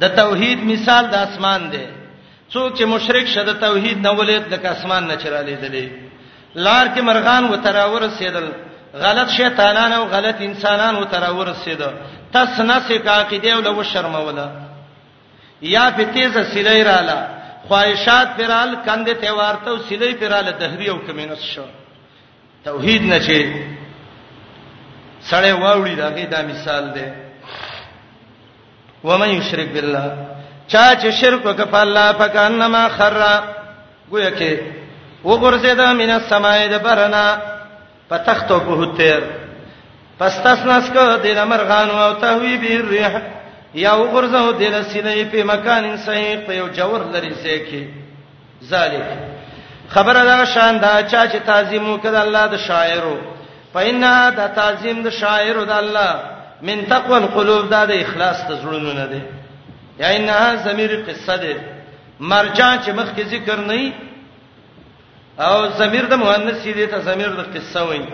د توحید مثال د اسمان دی څوک چې مشرک شد توحید نه ولید لکه اسمان نه چرالې دلې لار کې مرغان وتراور سیدل غلط شیطانان او غلط انسانان وتراور سید تس نه سکا کې دی ولو شرموله یا په تیزه سلی رااله خواهشات پرال کندې ته ورته او سلی پرال دهری او کمینس شو توحید نه چې سړی واوړي دا غي دا مثال دی ومن یشرک بالله چا چې شرک وکړ په الله پاک انما خر گویا کې وګرځید من السماء د برنا په تخت او په تیر پستاسناس کو د مرغان او تهوی به الريح یا وګرځو د لسینې په مکان صحیح په یو جوور لري سکه ذالک خبره دا شان دا چا چې تعظیم وکړ الله د شاعرو پاینه دا تعظیم د شاعرو د الله من تقوا القلوب دا د اخلاص ته زړونو نه دی یا انها زمیر قصه ده مرجع چې مخکې ذکر نه او زمیر د مؤنث دی ته زمیر د قصه وایي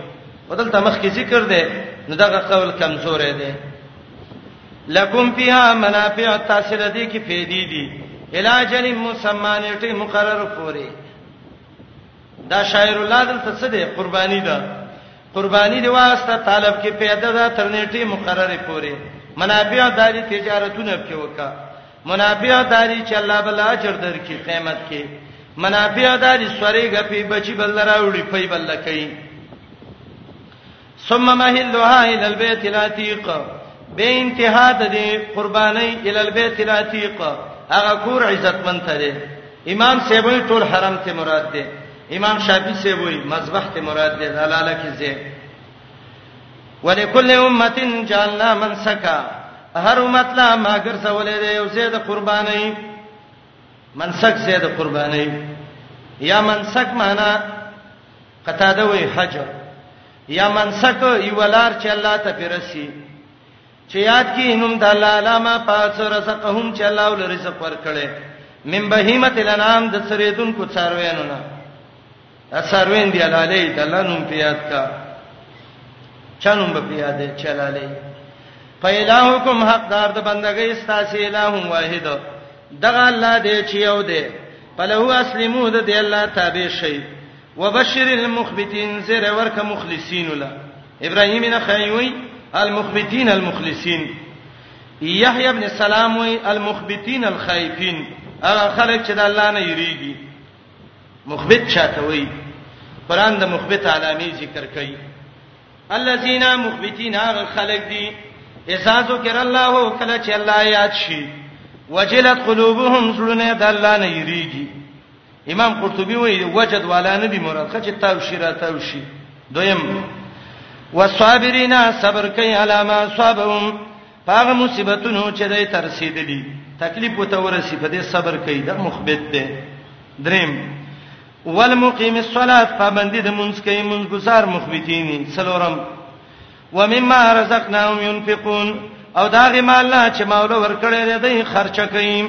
ودلته مخکې ذکر ده نو دغه قول کمزور دی لکم فیها منافع تاسو له دې کې فیدی دي الاجل مسمان ټی مقرر پوري دا شاعر الله دلته څه دی قرباني ده قرباني دی واسطه طالب کې پیدا ده تر نیټه مقرره پوري منابع داري تجارتونه په وکا منابع داري چې الله بل اجر درکې قیامت کې منابع داري سوري غپي بچي بل راوړي پي بل کوي ثم مهلها الى البيت العتيق به انتها د دې قرباني الى البيت العتيق هغه کور عزتمن ته دی امام سیبوی ټول حرم ته مراد دی امام شافعي سیبوی مذبح ته مراد دی حلاله کې زه ولکل امه جعلنا منسکا هر امت لا ما ګرځولې دی او زه د قرباني منسک زه د قرباني یا منسک معنا قتاده وی حج یا منسک یو لار چې الله ته پیرسی چې یاد کی نوم د الله علامه پاس رزقهم چې الله ول رزق ورکړي من بهیمه الانام د سریدون کو څاروینو نه څاروین دی لاله د الله نوم پیاد کا چانوم به پیاد چلاله فیلاهکم حقدار د بندګۍ استاسی الہ واحد دغه الله دې چې یو دی په له اسلمو د دې الله تابع شي وبشر المخبتين زیر ورکه مخلصین له ابراهیم نه خیوی المخبتين المخلصین یحیی ابن سلام وی المخبتين الخائفین هغه خلک چې د الله نه یریږي مخبت چاته وی قران د مخبت علامه ذکر کوي الذين مخبتين هغه خلک دي اذا ذکر الله کله چې الله یاد شي وجلت قلوبهم زړونه د الله نه یریږي امام قرطبي وایي وجد والا نه دی مراد خچ تاو شي را تاو شي دویم والصابرین صبر کوي علامه صابهم پاغه مصیبتونو چې دای تر رسیدلی تکلیف وته ورسی په دې صبر کوي د مخبت ده دریم والمقیم الصلاه پابندی د منځ کوي منځ گزار مخبتینی څلورم ومما رزقناهم ينفقون او داغه مال نه چې مولا ورکړی دی خرچه کوي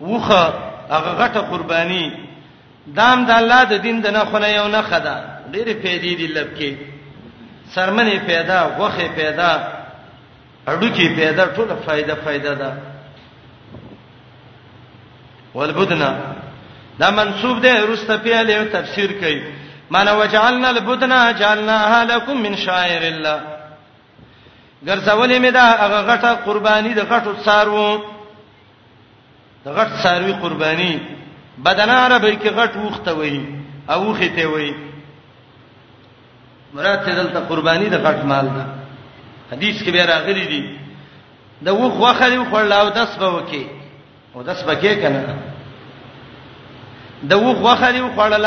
وخه هغه غټه قرباني دام د الله د دین د نه خونه یو نه خدا ډېرې پیدې دي لبکې سرمنې پیدا غوخه پیدا اډو کې پیدا ټوله فائدہ فائدہ ده والبدنا دا منسوب ده رسته پیاله تفسیر کوي معنی وجعلنا البدنا جعلناها لكم من شاعر الله ګرځولې مې دا هغه غټه قرباني د غټو څاروو د غټ څاروي قرباني بدن عربی کې غټ وخته وي او وخه ته وي مراد ته دلته قرباني د غټ مال ده حدیث کې به راغلي دي د وخ وخري خړل او دس به وکي او دس به کې کنه د وخ وخري خړل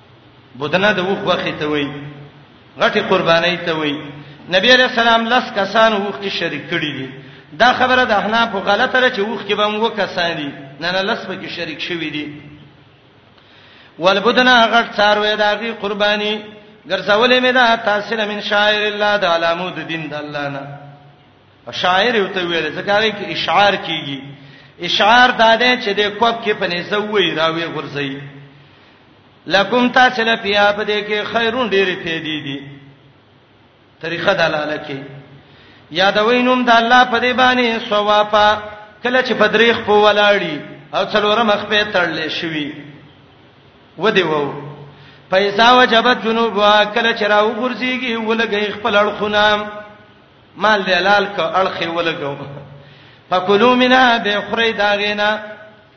بودنه د وخ وخت ته وای غټي قرباني ته وای نبی علیہ السلام لس کسان وخ کې شریک کړي دي دا خبره د احناف غلطه ده چې وخ کې به مو کسان دي نه نه لس به کې شریک شوي دي ولبدنا غټ څاروي داغي قرباني ګرځولې مې دا تاسو له من شاعر الله د علامو د دین د الله نه شاعر یو ته ویل ځکه هغه کې اشعار کیږي اشعار دا ده چې د کوپ کې پنې زوی راوي غورځي لکم تاسو له پیا په دې کې خیرون ډېری فیدی دي طریقه دلاله کې یادوینم د الله په دې باندې ثوابا کله چې بدریخ په ولاړی او څلور مخ په تړلې شوی و دی وو پیسا وجبت جنوب کله چې راو ګرځيږي ولګي خپل اړخونه مال دی حلال ک اړخ یې ولګو فکلوا منها به خری داغینا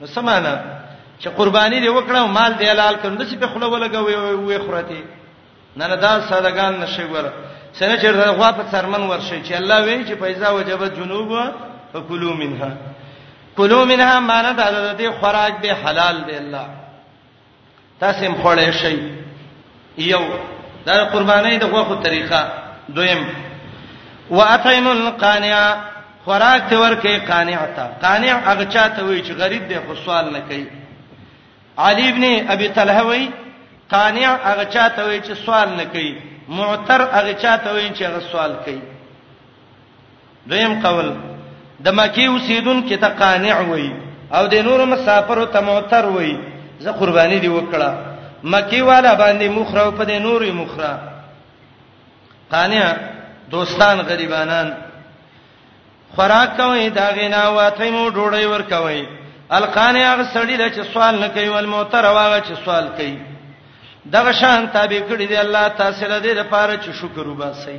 نو سمانه چې قرباني دی وکړه او مال دی حلال کړه دسی په خلو ولګوي وي خورتي نه نه دا سادهګان نشي ور سره چې غوا په سرمن ورشي چې الله وایي چې پیسې وجبت جنوب فکلوا منها کلوا منها معنی دا د دې خوراک به حلال دی الله تاسو هم خوړې شي یو دا قرباني د غوخو طریقه دویم واتین القانع خوراک ته ورکه قانع تا قانع هغه چاته وی چې غریب دی خو سوال نه کوي علی ابن ابي طلحه وی قانع هغه چاته وی چې سوال نه کوي معتر هغه چاته وی چې هغه سوال کوي دویم قول د مکی اوسیدونکو ته قانع وای او د نور مسافرو ته معتر وای زه قرباني دی وکړه مکی والا باندې مخره او په د نورې مخره قانع دوستان غریبانان خوراک کوي دا غنا واته مو ډوړی ور کوي القانع هغه سړی چې سوال نه کوي ول معتر واغه چې سوال کوي دغه شان تابع کړی دی الله تاسو له دې لپاره چې شکر وباسئ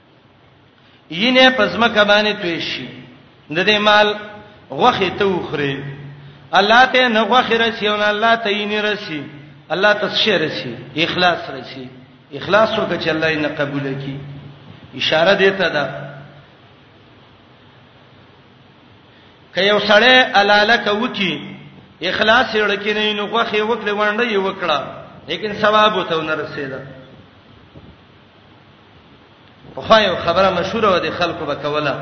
ینه پزما کبانه توی شي د دې مال غوخه ته وخره الله ته نه غوخه رسی او نه الله ته یې نه رسی الله ته څه رسی اخلاص رسی اخلاص وکړه چې الله یې نه قبول کړي اشاره دیته ده که یو سړی الاله کوي اخلاص یې ورکې نه نو غوخه وکړه وانډه یې وکړه لیکن ثواب ته نه رسیدا پخوا یو خبره مشهوره و د خلکو به کوله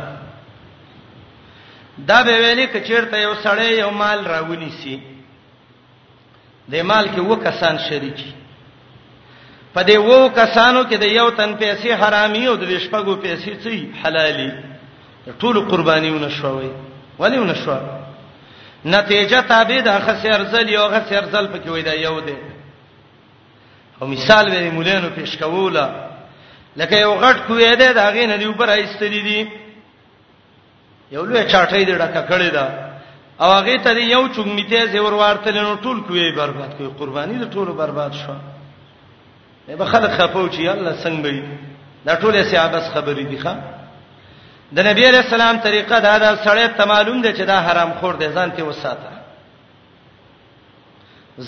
دا به ویلې ک چیرته یو سړی یو مال راونی سي د مال کې و کسان شریکی په دې وو کسانو کې د یو تن پیسې حرامي او د شپږو پیسې چي حلالي ټول قربانيونه شوي ولی ونه شو نتیجه تابع د خسر ځل یو خسر ځل پکې وای دا یو دی او مثال به مولانو پیش کوله لکه یو غټ کوې ده دا غې نه دی پر ایستلې دي یو لوی چاټې دې ډکه کړې ده او هغه ته یو چونګمیته زور ورته نو ټول کوې برباد کوي قرباني د ټولو برباد شو به خلک خپو چې الله څنګه وي دا ټول سیابس خبرې دي ښا د نبی علیہ السلام طریقه دا دا سړی ته معلوم دی چې دا حرام خور دی ځان ته وساته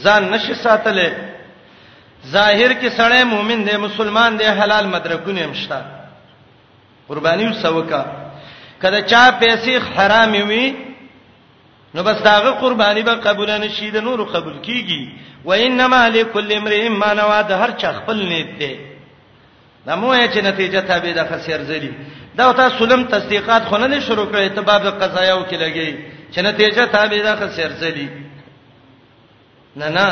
ځان نشي ساتلې ظاهر کې سړی مؤمن دی مسلمان دی حلال مدرکونه مشتا قرباني وسوکا کله چا پیسې حرام وي نو بس داغه قرباني به قبول نه شي د نورو قبول کیږي و انما لكل امرئ ما نوا د هر چا خپل نیت دی دا مو یې چې نتیجه تابع ده خسیر زری دا تاسو سلم تصدیقات خو نه شروع کړی ته باب قضایاو کې لګی چې نتیجه تابع ده خسیر زری نه نه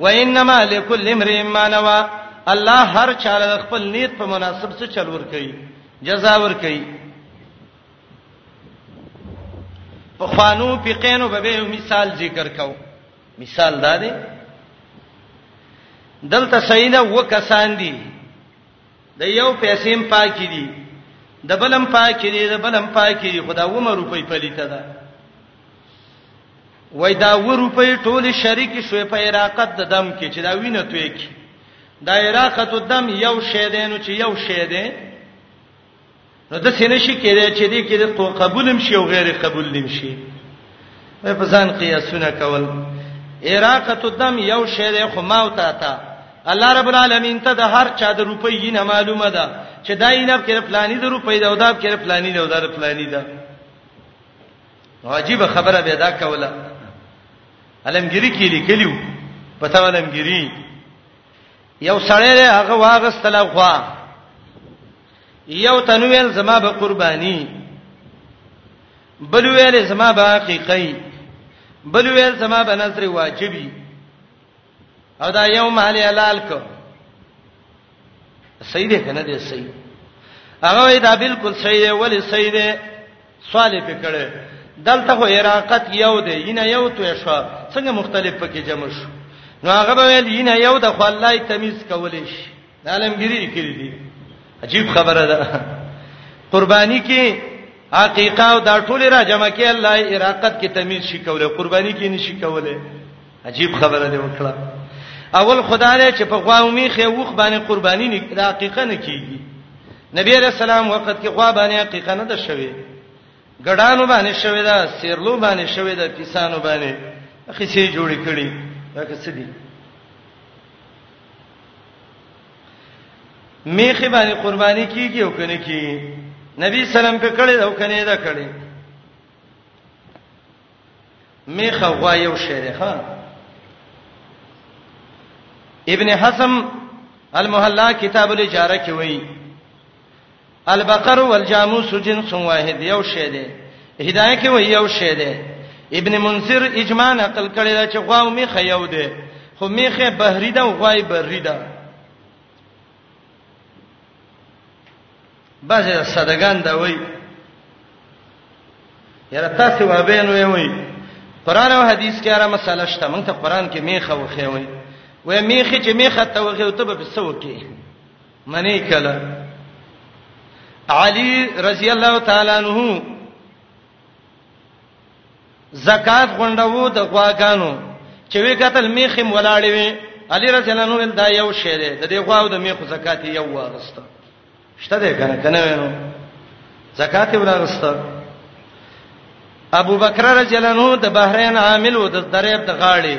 وانما لكل امرئ ما نوى الله هر چاله خپل نیت په مناسب څه چل ور کوي جزا ور کوي په خوانو په قینو به مثال ذکر کوم مثال دا دی دلته سیدا وکسان دي د یو پیسې پاکي دي د بلم پاکي دي د بلم پاکي دي خدا و مې روپۍ پلیته ده وای دا و روپۍ ټول شریک شوې په عراقت د دم کې چې دا وینه توې کې دا عراقت د دم یو شې دینو چې یو شې دی نو د سینې شي کېدای چې دې کې قبول هم شي او غیر قبول هم شي په ځان قیاسونه کول اراقه الدم یو شی دی خو ما او تا ته الله رب العالمین ته د هر چا د روپۍ نه معلومه ده چې دا یې نه کړ پلاني د روپۍ دا او دا کړ پلاني دا او دا پلاني دا واجب خبره به دا کوله علمګری کې لیکلیو پته علمګری یو سړی هغه واغستله خو یو تنویل زما به قربانی بل ویل زما به حقیقی بل ویل زما به نظر واجبی او دا یو مال حلال کو صحیح ده کنه ده صحیح هغه دا بالکل صحیح دی ولی صحیح دی سوال په کړه دلته خو عراقت یو دی ینه یو تو شو څنګه مختلف پکې جمع شو نو هغه به ویل ینه یو د خو الله تمیز کولې شي د عالمګيري لیکلي دي عجیب خبره ده قرباني کې حقیقه او دا ټول را جمع کې الله اراقت کې تمیز شي کوله قرباني کې نشي کوله عجیب خبره ده وکړه اول خدای چې په غواومي خې وخ باندې قرباني نه د حقیقه نه کیږي نبی رسول الله وخت کې غوا باندې حقیقه نه ده شوی ګډانو باندې شوی دا سیرلو باندې شوی دا کیسانو باندې اخی سي جوړی کړي دا څه دي میخه باندې قرباني کیږي او کنه کیږي نبی سلام په کړي او کنه دا کړي میخه غوا یو شری خان ابن حسم المحلا کتاب الاجاره کې وایي البقر والجاموس جنس واحد یو شی دی هدايه کې وایي یو شی دی ابن منذر اجماع نقل کړی دا چې غوا او میخه یو دی خو میخه بحری ده او غوای بری ده بعضې صدګان دا وایي یاره تاسو وابین وی وی قران او حدیث کې اره مسله شته مونږ ته قران کې میخه وخی وی وې میخه چې میخه ته وخی او ته به څه وکې منی کله علی رضی الله تعالی عنہ زکات غونډو د غواګانو چې وی قتل میخم ولاړې وي علی رضی الله عنه دا یو شی دی د دې غواو د میخو زکات یو واغسته شته ده کنه کنه وینو زکات ولاغسته ابو بکر رضی الله عنه د بحرین عامل و د دریب د غاړي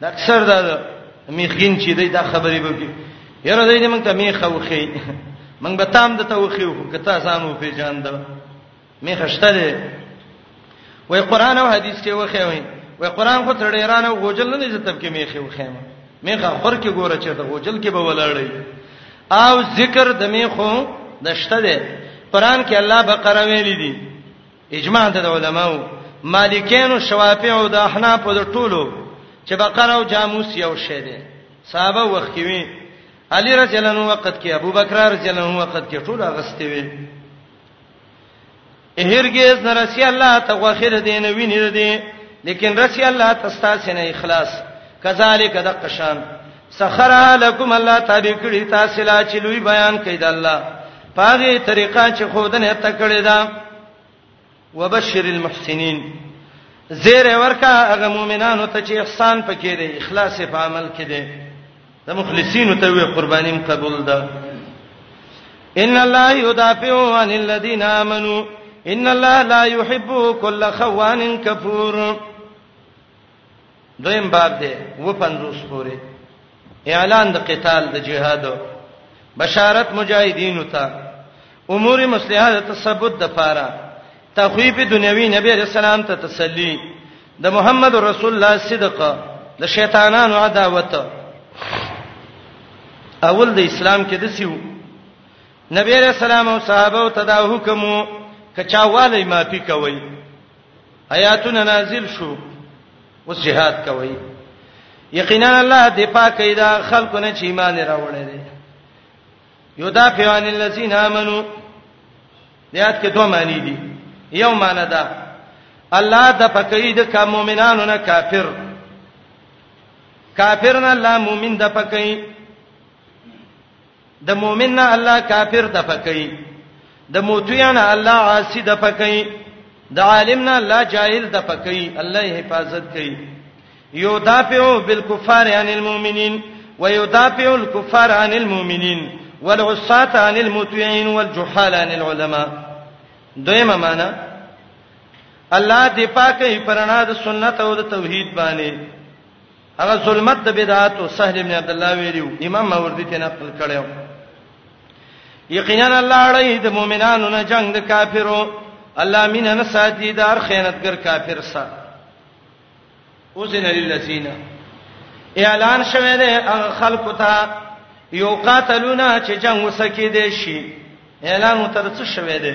د اکثر د میخین چې دی دا خبرې وکړي یره دای دې موږ ته میخه وخی موږ به تام د توخی وکړو کته ځان و پیژاند میخه شته دی وای قران او حدیث کې وخی وای وای قران خو تر ایران او غوجل نه دې تب کې میخه وخیم میخه خور کې ګوره چې د غوجل کې به ولاړی او ذکر د میخو د شته دی قران کې الله بقره ویلي دي اجماع د علماو مالکینو شوافیو د احناف د ټولو چې بقره او جاموس یو شی دي صحابه وخت کې وی علی رضی الله عنه وخت کې ابو بکر رضی الله عنه وخت کې ټول غستې وی هرګیز نه رسی الله ته غوخر دین ویني دي لیکن رسی الله تاسو نه اخلاص کذالک د قشان سخرها لكم الله تابع کړی تاسو لا چې لوی بیان کړي د الله پاغه طریقه چې خودنه تکړه ده وبشر المحسنین زیر ورکا هغه مؤمنانو ته چې احسان پکې دی اخلاص په عمل کې دی د مخلصینو ته وی قربانیم قبول ده ان الله یدافع عن الذين امنوا ان الله لا يحب كل خوان كفور دویم باب دی و 50 پورې اعلان د قتال د جهاد بشارت مجاهدینو ته امور مصلحه د تثبت د پاره تخویب دنیوي نبی رسول الله ته تسلی د محمد رسول الله صدق د شیطانانو عداوت اول د اسلام کې د سیو نبی رسول الله او صحابه ته دا حکم کچاواله مافي کوي آیاتونه نازل شو اوس جهاد کوي یقینا الله دې پاکه دا خلکو نه چې ایمان راوړی دی یو دا پیوان الذین امنو یاد کې دوه معنی دي یو معنی دا الله د پکې د کا مؤمنانو نه کافر کافر نه الله مؤمن د پکې د مؤمن نه الله کافر د فکې د موتیا نه الله عاصی د فکې د عالم نه الله جاهل د فکې الله حفاظت کوي یو دافعو بالکفار عن المؤمنین و یو دافعو الکفار عن المؤمنین والعصات عن المطیعين والجحال عن العلماء دویمه معنا الله دی پاکه پرانا د سنت او د توحید باندې هغه ظلمت د بدعات او سهل ابن عبد الله ویلو امام ماوردی ته نقل کړو یقینا الله اړې د مؤمنانو نه جنگ د کافرو الله مين نه ساتي د هر خیانتګر کافر سره اوزن للذین اعلان شوه ده هغه خلکو ته یو قاتلونا چې جنگ وسکې دي شي اعلان وتر څه شوه ده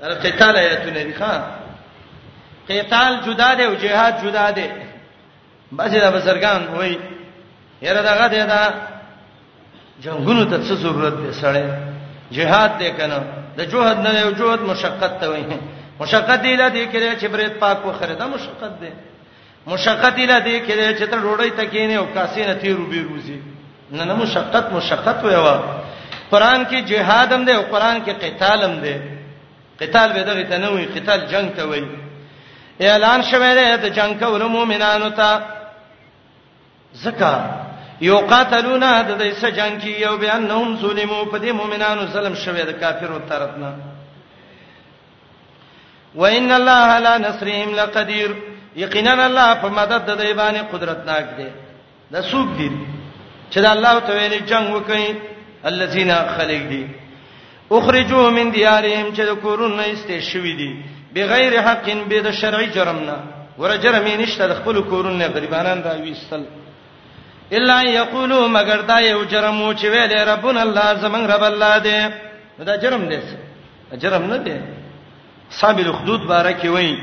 دا قتال آیاتونه دي ښا قتال جدا دی او جهاد جدا دی بس دا بزرګان وای یره دغه دی دا جنگونو ته څه ضرورت دی سړی جهاد دی کنه د جهاد نه یو جهاد مشقت ته وای مشقت دی لدی کړي چې برید پاک وخره دا مشقت دی مشقت اله دې کړي چې ته ډوړی تکینه او کاسې نه تیرو بیروزی نه نه مشقت مشقت ویوا قران کې جهاد هم دی او قران کې قتال هم دی قتال به دغه ته نه وي قتال جنگ ته وي اعلان شوه دی د جنگ کولو مؤمنانو ته زکه یو قاتلونا د دې سره جنگ کې یو بیان نوم ظلمو په دې مؤمنانو ظلم شوه د کافرو طرفنا وان الله لا نصرهم لقدير یقینا الله په مدد د دی باندې قدرتناک دی دا سوق دي چې د الله تعالی جنگ وکړي الذين خلق دي اخرجوا من ديارهم چې کورونه ایستې شوې دي بغیر حق به د شرعي جرم نه ور جرم نشته د خپل کورونه غریبانان را ویستل الا یقولوا مگر دا یو جرم و چې ویل ربنا الله زمون رب الله دې دا جرم دی جرم نه دی صاحب الخدود بارکی وای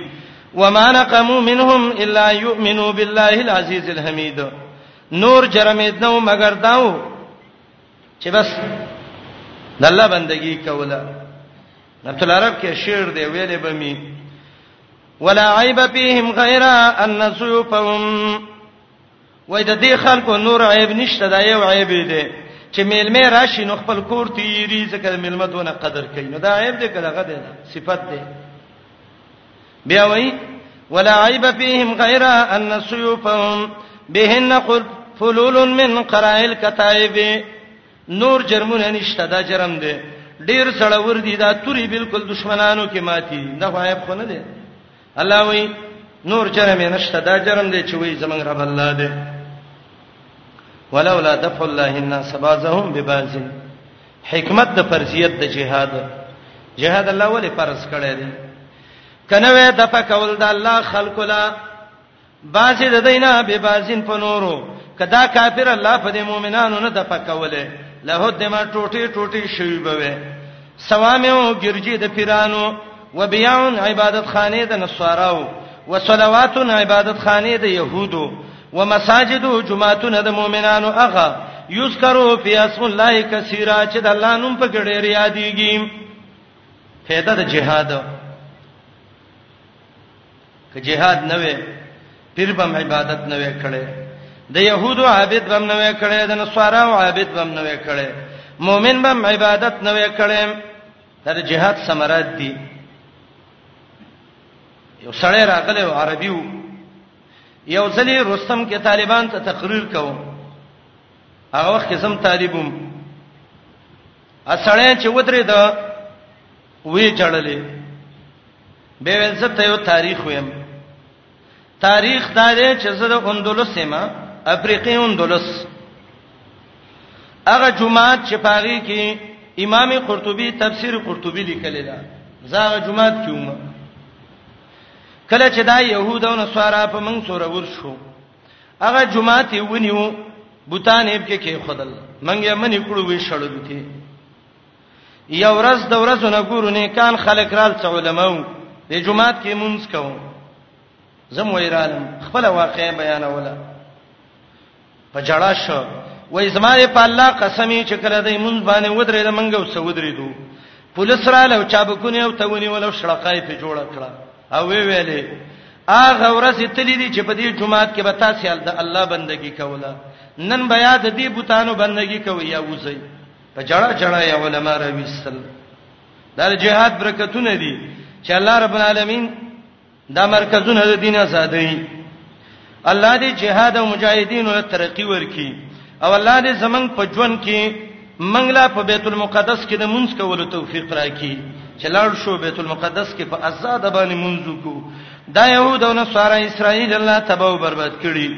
وما نقموا منهم الا يؤمنوا بالله العزيز الحميد نور جرم اتنو مگر داو چې بس د الله بندگی کوله نبت العرب کې شعر دی ویلې به می ولا عیب فیهم غیر ان سوفهم وای د دې خلکو نور عیب نشته دا یو عیب دی چې میلمه راشي نو خپل کور ته یری ځکه میلمه دونه قدر کوي نو دا عیب دی کله غده صفت دی بیا وای ولا عیب فیهم غیر ان سیوفهم بهن قل فلول من قرائل کتائب نور جرمونه نشته دا جرم دی ډیر سړور دي دا توري بالکل دشمنانو کې ماتي دا غایب خو نه دي الله وی نور جرم نشته دا جرم دی چې وی زمنګ رب الله دی ولولا دفع الله الناس بعضهم ببعض حکمت د فرضیت د جهاد جهاد الله ولې فرض کړی دی کنه وې د فکول د الله خلق لا بعضې د دی نه بې بعضین په نورو که دا کافر الله په دې مؤمنانو نه دفع کولی لهدمه ټوټې ټوټې شوي به وی صوامع او ګرجې د پیرانو و بیاع عبادت خانې د نصاراو و صلوات عبادت خانې د یهودو و مساجد او جمعهتون د مؤمنانو هغه یذکرو فی اسم الله کثیرا چې د الله نوم په ګډه یادېږي فائدہ د جهاد که جهاد نه وي پیر به عبادت نه وي کړي د يهودو عابد به نه وي کړي د نصاراو عابد به نه وي کړي مؤمن به عبادت نه وي کړي تر جهاد سمرات دي یو سړی راغلی و عربي و یو ځلې رستم کې طالبان ته تقریر کاو هغه وخت کې سم طالبوم اسړې چې ودرې دا وی جړلې به ول زه ته یو تاریخ ویم تاریخ دا دی چې زه د اندلس یم افریقي اندلس هغه جمعات چې پاغي کې امام قرطبي تفسیر قرطبي لیکل دا زاغه جمعات کیوم کله چې دا يهود او نصارا په موږ سره ورشو هغه جمعات یې ونیو بوتان یې کې کې خدل منګه منی کړو وی شړل کې یو ورځ د ورځو نه ګورو نیکان خلک رال څو علماو د جمعات کې مونږ کوو زم ویرالم خپل واقع بیانوله په جړا شو وای زماره په الله قسمی چې کله دې مونږ باندې ودرې د منګو سو ودرې دو پولیس را لو چا بکونه او تونی ولو شړقای په جوړ کړه او وی ویلې اغه ورځ تلې دي چې په دې جمعات کې به تاسو د الله بندگی کوله نن بیا د دې بوتانو بندگی کوي یا وځي په جړه جړه یې علما راويستل دا جهاد برکتونه دي چې الله رب العالمین دا مرکزونه د دین آزادوي الله دې جهاد او مجاهدین له ترقی ورکي او الله دې زمنګ په ژوند کې منګلا په بیت المقدس کې د مونږ کولو توفیق راکړي چې لاړ شو بیت المقدس کې په آزاد باندې مونږ کو دا یو د نصارا اسرائیل الله تباہ او برباد کړي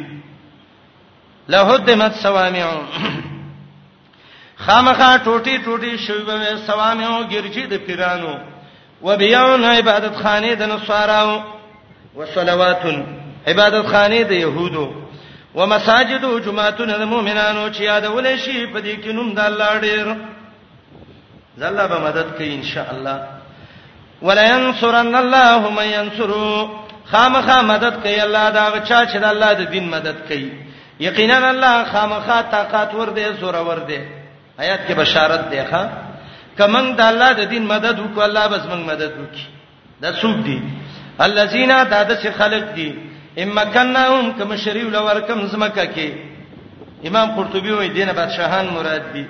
له دمت سوامع خامخا ټوټي ټوټي شوی به سوامه او ګرځي د پیرانو وبيون عبادت خانه د نصاراو وصلوات عبادت خانه د يهودو ومساجد جمعتون د مؤمنانو چې یادول شي په دې کې نوم د الله ډېر الله به مدد کوي ان شاء الله ولینصرن الله من ينصرو خامخا مدد کوي الله دا چا چې د الله د دین مدد کوي یقینا الله خامخا طاقت ور دي زور ور دي آیات کې بشارت دی ښا کمن د الله د دین مدد وکړه الله بس موږ مدد وکړي دا څوک دي الذين دا د څه خلق دي امکنهم کما شریو لور کم زمکه کې امام قرطبي وایي دینه بادشاہان مراد دي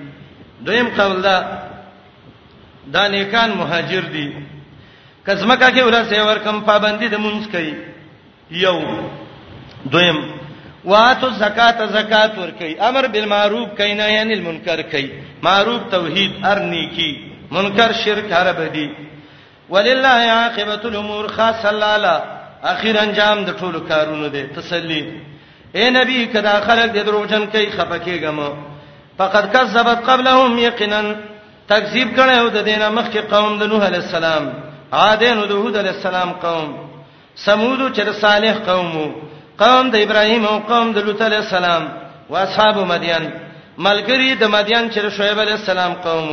دویم قول دا دا نیکان مهاجر دي کزمکه کې ورسې ور کم پابندي د مونږ کوي یو دویم واتو زکات زکات ور کوي امر بالمعروف کوي نه یعنی المنکر کوي معروف توحید ارنی کی منکر شرک عرب دي ولله عاقبت الامور خاص الله اخیر انجام د ټولو کارونو دی تسلی اے نبی کدا خلق د دروغجن کوي خپکیګم فقد کذبت قبلهم یقینا تکذیب کړي او د دینه مخکې قوم د نوح علی السلام عادین او د هود علی السلام قوم سمود او چر صالح قوم قوم د ابراهیم او قوم د لوط علی السلام او اصحاب مدین ملګری د مدین چر شعیب علی السلام قوم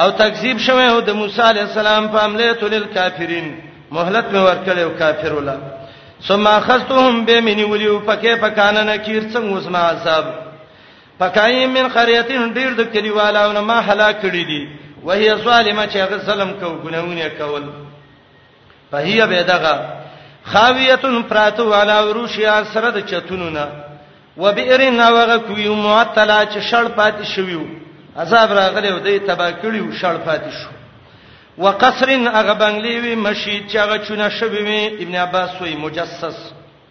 او تکذیب شوه او د موسی علی السلام په عمله تل الکافرین مهلت مې ورکړې او کافر ولا ثم اخذتهم بمن ولیو پکې پکانه نکیر څنګه اوس ما عذاب پکای من قريهتين ډیر د کلیوالو نه ما هلاک کړی دي وهي ظالمه چې هغه ظلم کو ګناونه کول فهي بيدغه خاویه پراتو علا وروشیا سره د چتونو نه وبئرن وغه کوي معطلا چې شړ پاتې شویو عذاب راغلی او دې تبا کړیو شړ پاتې شو وقصرن هغه بنگلې وی مشید چې هغه چونه شوی وی ابن عباس وی مجسس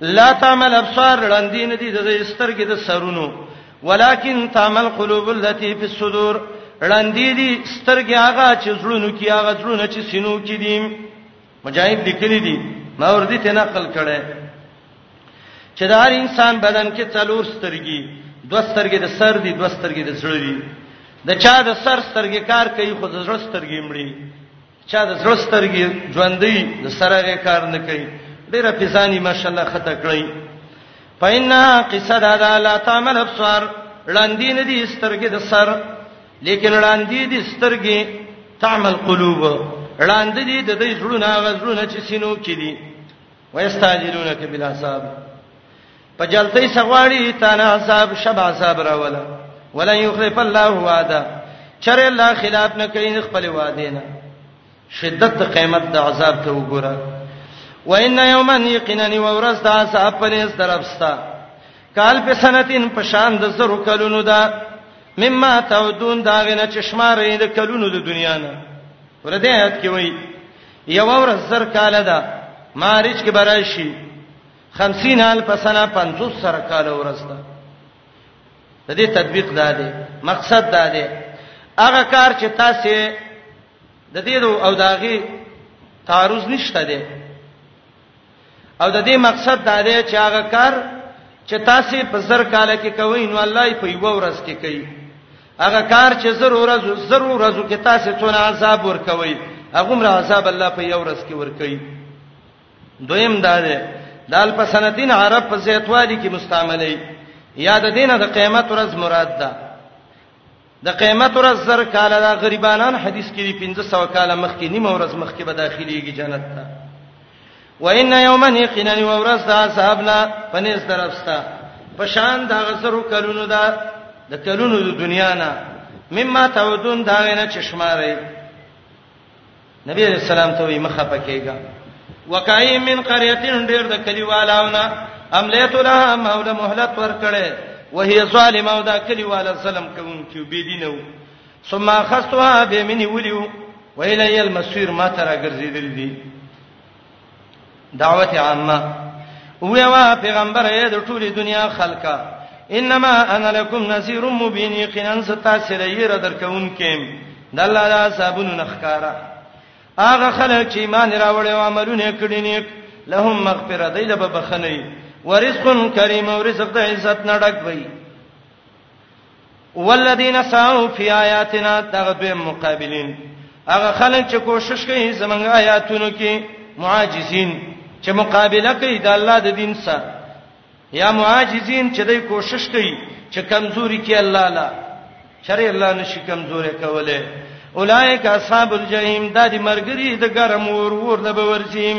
لا تعمل ابصار لاندې نه دي د سترګې د سرونو ولکن تعمل قلوب التي في الصدور لاندې دي سترګې هغه چې زړونو کې هغه زړونه چې سينو کې دي مجاهد لیکلي دي ما ور دي ته نقل کړي چې د هر انسان بدن کې څلور سترګې دو سترګې د سر دي دو سترګې د زړه دي د چا د سر سترګې کار کوي خو د زړه سترګې مړي چا د زړه سترګې ژوندۍ د سره کار نه کوي ډیره پیزانی ماشاءالله خطا کړی پاینه قصه دا ده لا تعمل ابصار لاندې نه دي سترګې د سر لیکن لاندې دي سترګې تعمل قلوب لاندې دي د دې زړونه غزړونه چې سينو کې دي ويستعجلونك بالعذاب په جلتۍ سغواړي تا نه عذاب شب عذاب راولا ولن يخلف الله وعده چر الله خلاف نه کوي خپل وعده نه شدت قیمت د عذاب ته وګوره وان یوما یقینا ورس د عذاب په لیس درپستا کال په سنتین په شان د زرو کلونو دا مما تعودون دا غنه چشمارې د کلونو د دنیا نه ورته آیات کې وایي یو ورځ زر کال ده مارج کې براشي 50 حال پسنه 50 سر کال ورځ ده د دې تطبیق دا دی مقصد دا دی هغه کار چې تاسو د دې او داغي تعارض نشته دی او د دې مقصد دا دی چې هغه کار چې تاسو په زر کال کې کوئ نو الله یې په یو ورځ کې کوي هغه کار چې زر ورځ زر ورځ کې تاسو څونه عذاب ورکوي هغه مر عذاب الله په یو ورځ کې ورکوي دویم دا دی د الپسنتین عرب په زیاتوالي کې مستعملي یاد دینه د قیامت ورځ مراد ده د قیامت ورځ زر کاله دا غریبانان حدیث کې دی 1500 کاله مخکې نیمه ورځ مخکې به داخليږي جنت ته وان یوما یقینا ورځ د عذابنا پنځ درفستا پشان دا غزرو کلونو دا د کلونو د دنیا نه مما تعودون دا نه چشماره نبی علیہ السلام ته وی مخه پکېګا وکای من قريتين ډېر د کلیوالاونه املیت لها مولا مهلت ورکړې وهي ظالمه او دا کلیواله ظلم کوونکی بی دینو ثم خستوها به منی ولیو ویلی المسیر ما ترا ګرځیدل دي دعوت عامه ویوا پیغمبر یې د ټولې دنیا خلکا انما انا لکم نذیر مبین یقینا ستاسو لري را درکون کې د الله د صاحبونو نخکارا هغه خلک چې ایمان راوړي او عملونه کړی نیک لهم مغفرت ایله بخنی ورزق کریم او رزق د عزت نه ډک وي والذین سعوا فی آیاتنا دغه دوی مقابلین هغه خلک چې کوشش کوي زمونږ آیاتونو کې معاجزین چې مقابله کوي د الله د دین سره یا معاجزین چې دوی کوشش کوي چې کمزوري کې الله لا شر الله نشي کمزوري کوله اولایک اصحاب الجحیم د دې مرګري د ګرم ور ور د بورسیم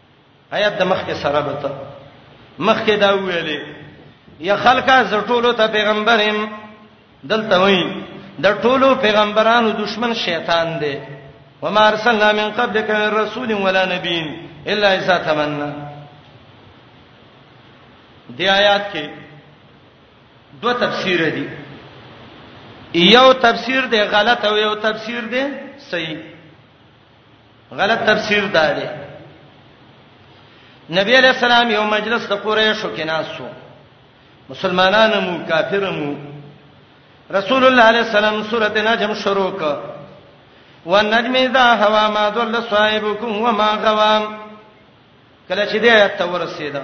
آیات د مخکې سره به ته مخکې دا ویلې یا خلکا زټولو ته پیغمبرم دلته وایي د ټولو پیغمبرانو دشمن شیطان دی وما ارسلنا من قبلك من رسول ولا نبي الا اذا تمنى دی آیات کې دوه تفسیر دي یو تفسیر دی غلط او یو تفسیر دی صحیح غلط تفسیر دا دی نبی علیہ السلام یو مجلس د قریشو کې ناسو مسلمانانو مو کافرو مو رسول الله علیه السلام سوره نجم شروع ک والنجم اذا هوا ما ضل صاحبكم وما غوام کله چې دې ته ورسېده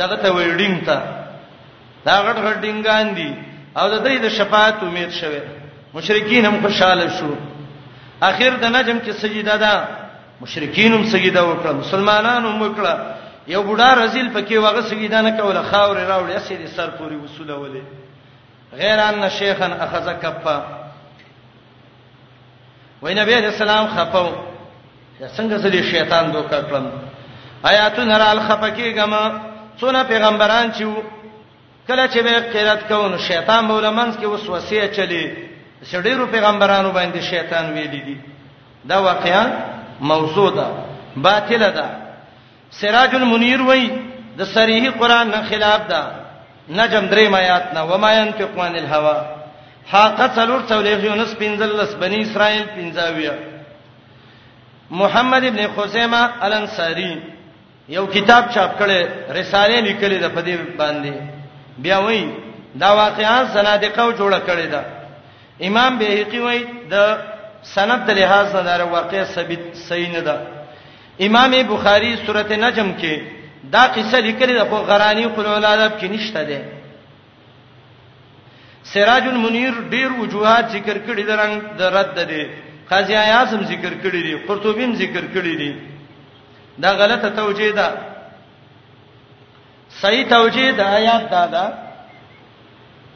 دغه ته ویل ډینګ ته دا غټ غټ ډینګان دي او د دې د شفاعت امید شوه مشرکین هم خوشاله شو اخر د نجم کې سجده ده مشرکین هم سجده وکړه مسلمانانو هم وکړه یو بډا رزل پکې وغه سجده نه کوله خاور راوړې اسې د سر پوری وصوله ولې غیران شیخن اخذ کفا وای نبی علیہ السلام خپو یا څنګه زری شیطان دوکا کړم آیاتونه را الخپکیګم څونه پیغمبران چې کله چې به قرات کوون شیطان مولمنس کې وسوسه چلی سړیرو پیغمبرانو باندې شیطان ویل دي دا واقعا موضوع ده باطل ده سراج المنیر وای د صریح قران نه خلاف ده نجم درې میات نه و ما ينطق عن الهوا حاقه څلور څولې یونس پنځلس بنی اسرائیل پنځاویا محمد ابن خزیمه الانصاری یو کتاب چاپ کړي رساله لیکلې ده په دې باندې بیا وای دا واقعا زنادقه جوړه کړې ده امام بهقي وای د سند له لحاظ نه دا واقعا ثابت صحیح نه ده امام بخاری سورته نجم کې دا قصه لیکلې ده خو غرانی قلو الادب کې نشته ده سراج المنیر ډیر وجوهات ذکر کړي درنګ د رد ده قاضی اعظم ذکر کړي دي قرطبی ذکر کړي دي دا غلطه توجیه ده صحیح توجیه ده آیات دا ده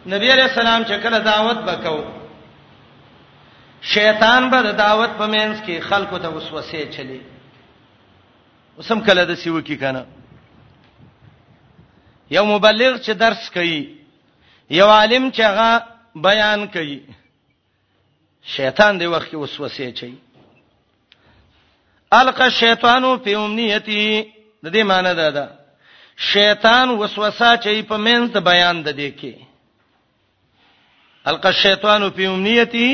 نبی علیہ السلام چې کله دعوت وکاو شیطان به د دعوت په مینس کې خلکو ته وسوسه چلی وسم کله د سیو کې کنه یو مبلغ چې درس کوي یو عالم چې هغه بیان کوي شیطان دی وخت کې وسوسه چي القى الشیطان فی امنیته د دې معنی دا ده شیطان وسوسه چي په منځ د بیان د دې کې القى الشیطان فی امنیته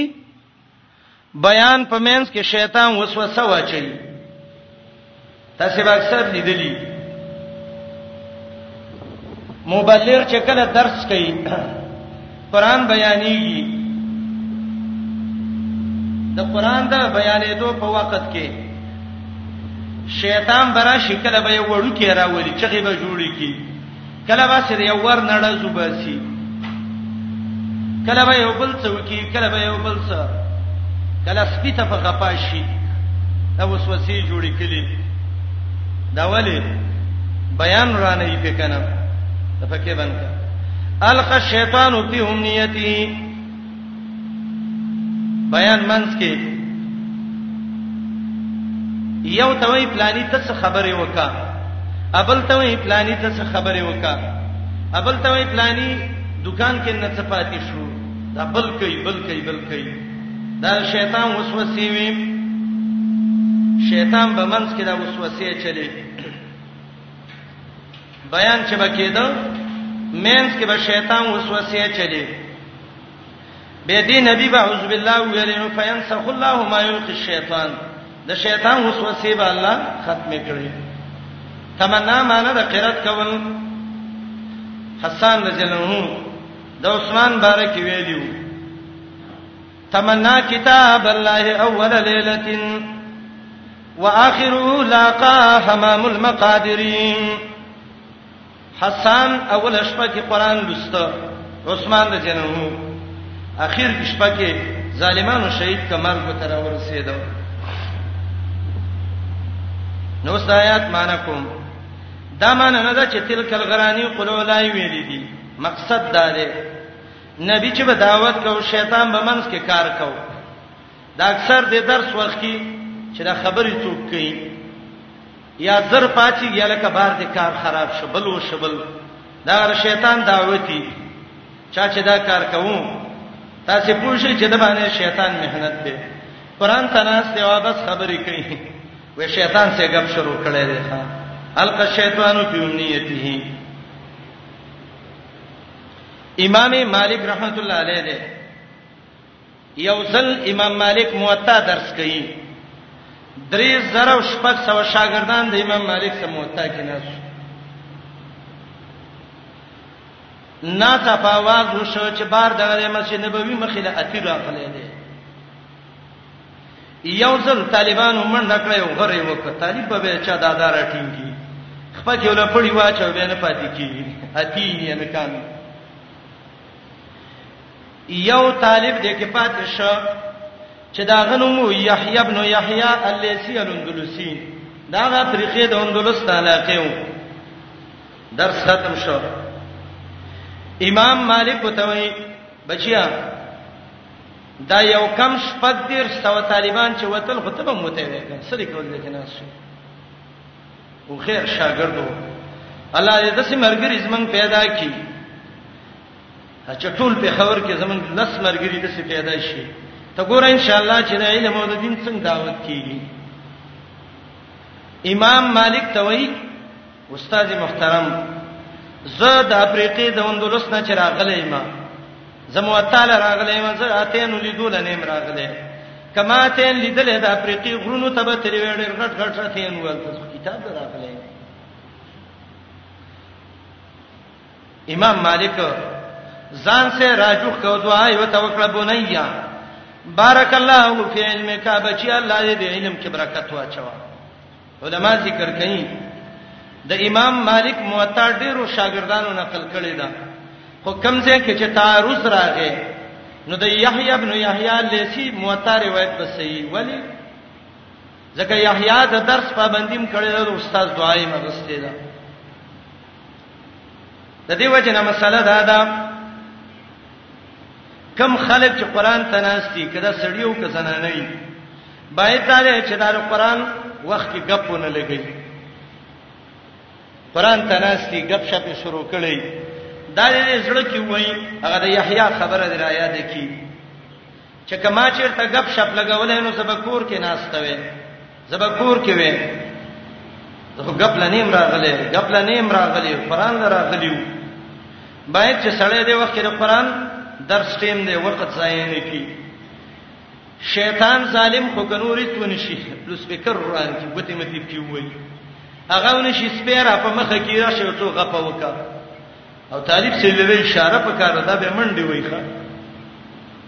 بیان په مینس کې شیطان وسوسه واچي تاسو به اکثر لیدلی مبلغ چې کله درس کوي قران بیانېږي د قران د بیانېدو په وخت کې شیطان برا شکل به وړو کې راولي چې به جوړي کی کله به چې یو ور نړه زوباسي کله به یو بل څه وکي کله به یو بل څه کله سپی ته په غپا شي دا وسوسې جوړې کړي دا ولی بیان را نه یې کنه دا پکې باندې الق الشیطان فی امنیته بیان منځ کې یو توي پلاني ته څه خبرې وکا ابل توي پلاني ته څه خبرې وکا ابل توي پلاني دکان کې نه څه پاتې شو دا بل کوي بل کوي بل کوي دا شیطان وسوسې وي شیطان به منځ کې دا وسوسې چلی بیان چې بکیدو مینس کې به شیطان وسوسه چلی به دې نبی به اعوذ بالله ویلو فینسخ الله ما یلقي الشیطان د شیطان وسوسه به الله ختم کړي تمنا معنی د قرات کول حسان رضی الله عنه د عثمان بارک ویلو تمنا کتاب الله اول ليله واخره لاقا حمام المقادرين حسان اول شپه کې قران لسته عثمان د جنو اخر کې شپه کې ظالمانو شهید کمر کو تر ورسېدو نو سایات مانکم دا معنی نه ده چې تلک الغرانی قلولای ویلې دي مقصد دا دی نبی چې به دعوت کو شیطان به منځ کې کار کو دا اکثر د درس وخت کې چې دا خبرې څوک کوي یا زر پاتې یا لکه بار د کار خراب شبل او شبل دا شیطان دعوتی چا چې دا کار کوو تاسو پوښی چې د باندې شیطان مهنت دی قران تناس دی او بس خبرې کوي و شیطان سره غب شروع کړي دی ښا الک شیطانو فی امنیته امام مالک رحمت الله علیه دی یو ځل امام مالک موطا درس کوي درې زره او شپږ سو شاګردان د امام مالک سره موطا کې ناس نا ته په आवाज وشو چې بار دغه مسجد نبوي مخې له اتی راغلي دي یو ځل طالبانو منډه کړې او غره وکړه طالب به چا دادا راټینګي خپل یو لپړی واچو به نه پاتې کیږي اتی یې نه کامي یو طالب دې کې پاتې شو چې دا غنمو یحیی ابن یحیی الیسی الاندلسی دا غا طریقې د اندلس علاقې و درس ختم شو امام مالک وتوي بچیا دا یو کم شپږ دیر سو طالبان چې وتل خو ته به موته وې کړ سړي کول دې کنه شو او خیر شاګردو الله دې داسې مرګري زمنګ پیدا کړي چې ټول په خبر کې زمنګ لس مرګري داسې پیدا شي ته ګور ان شاء الله چې د علم او د دین څنګه دعوت کیږي امام مالک توئی استاد محترم زه د افریقې د اندلس نه چې راغلی ما زمو تعالی راغلی ما زه اتین لیدول نه م راغلی کما اتین لیدل د افریقې غرونو ته به تری وړ غټ غټ اتین ولته کتاب راغلی امام مالک ځان سه راجوخ کو دعا یو توکل بنیا بارک الله فی علمک بچی الله دې علم کې برکت واچوه علما ذکر کوي د امام مالک موطا ډیرو شاګردانو نقل کړی دا خو کمزې کې چې تعارض راغی نو د یحیی ابن یحیی لیسی موطا روایت به صحیح ولی ځکه یحیی د درس پابندیم کړی دا استاد دعای مغسته ده د دې وجه نه مسله دا ده کم خلک چې قران ته ناشتي کده سړیو کسانه نه باید دا دی چې دا قرآن وخت کې غپ ونه لګي قرآن تناستی غپ شپ شروع کړي دا دې زړه کې وای هغه د یحیی خبره دی را یاد کی چې کما چیرته غپ شپ لګولې نو سبکور کې ناشته وي سبکور کې وي زه غپ لنیم راغله غپ لنیم راغلی قرآن راغلیو باید چې سړی دی وخت کې د قرآن درس ټیم دی وخت ځای نه کی شیطان ظالم خو کنوري تو نشي لو سپیکر روان کی ګوتې متیب کی وای هغه نشي سپیرا په مخه کې راشه تو غپا وکا او طالب سي له اشاره په کار دا به منډي وای ښا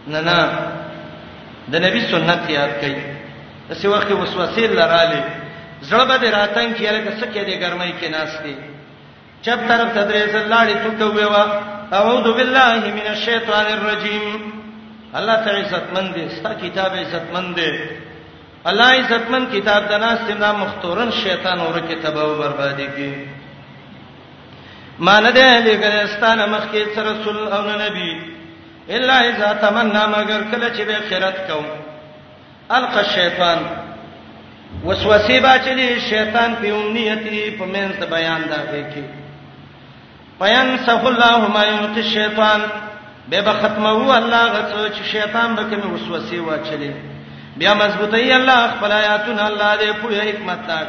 نه نه د نبی سنت یاد کړئ اسې وخت وسوسه لراله زړه به راتنګ کیاله کسکه دې ګرمای کې ناشته چپ طرف ته درې ځل لاړې ټوټه ویوا اعوذ بالله من الشیطان الرجیم الله تعالی عزتمن دې ستا کتاب عزتمن دې الله عزتمن کتاب د ناس تینا مختورن شیطان ورکه تباہ او بربادي کی مان دې لګلستان مخکې سره رسول او نبی الا اذا تمنا مگر کله چې به خیرت کوم الق الشیطان وسوسه باچلی شیطان په امنیتی په منځ د بیان دا کې پین سف الله ما یمت الشیطان به به ختمو الله غڅو چې شیطان به کوم وسوسه واچلی بیا مضبوطی الله خپل آیاتونه الله دې په حکمت تک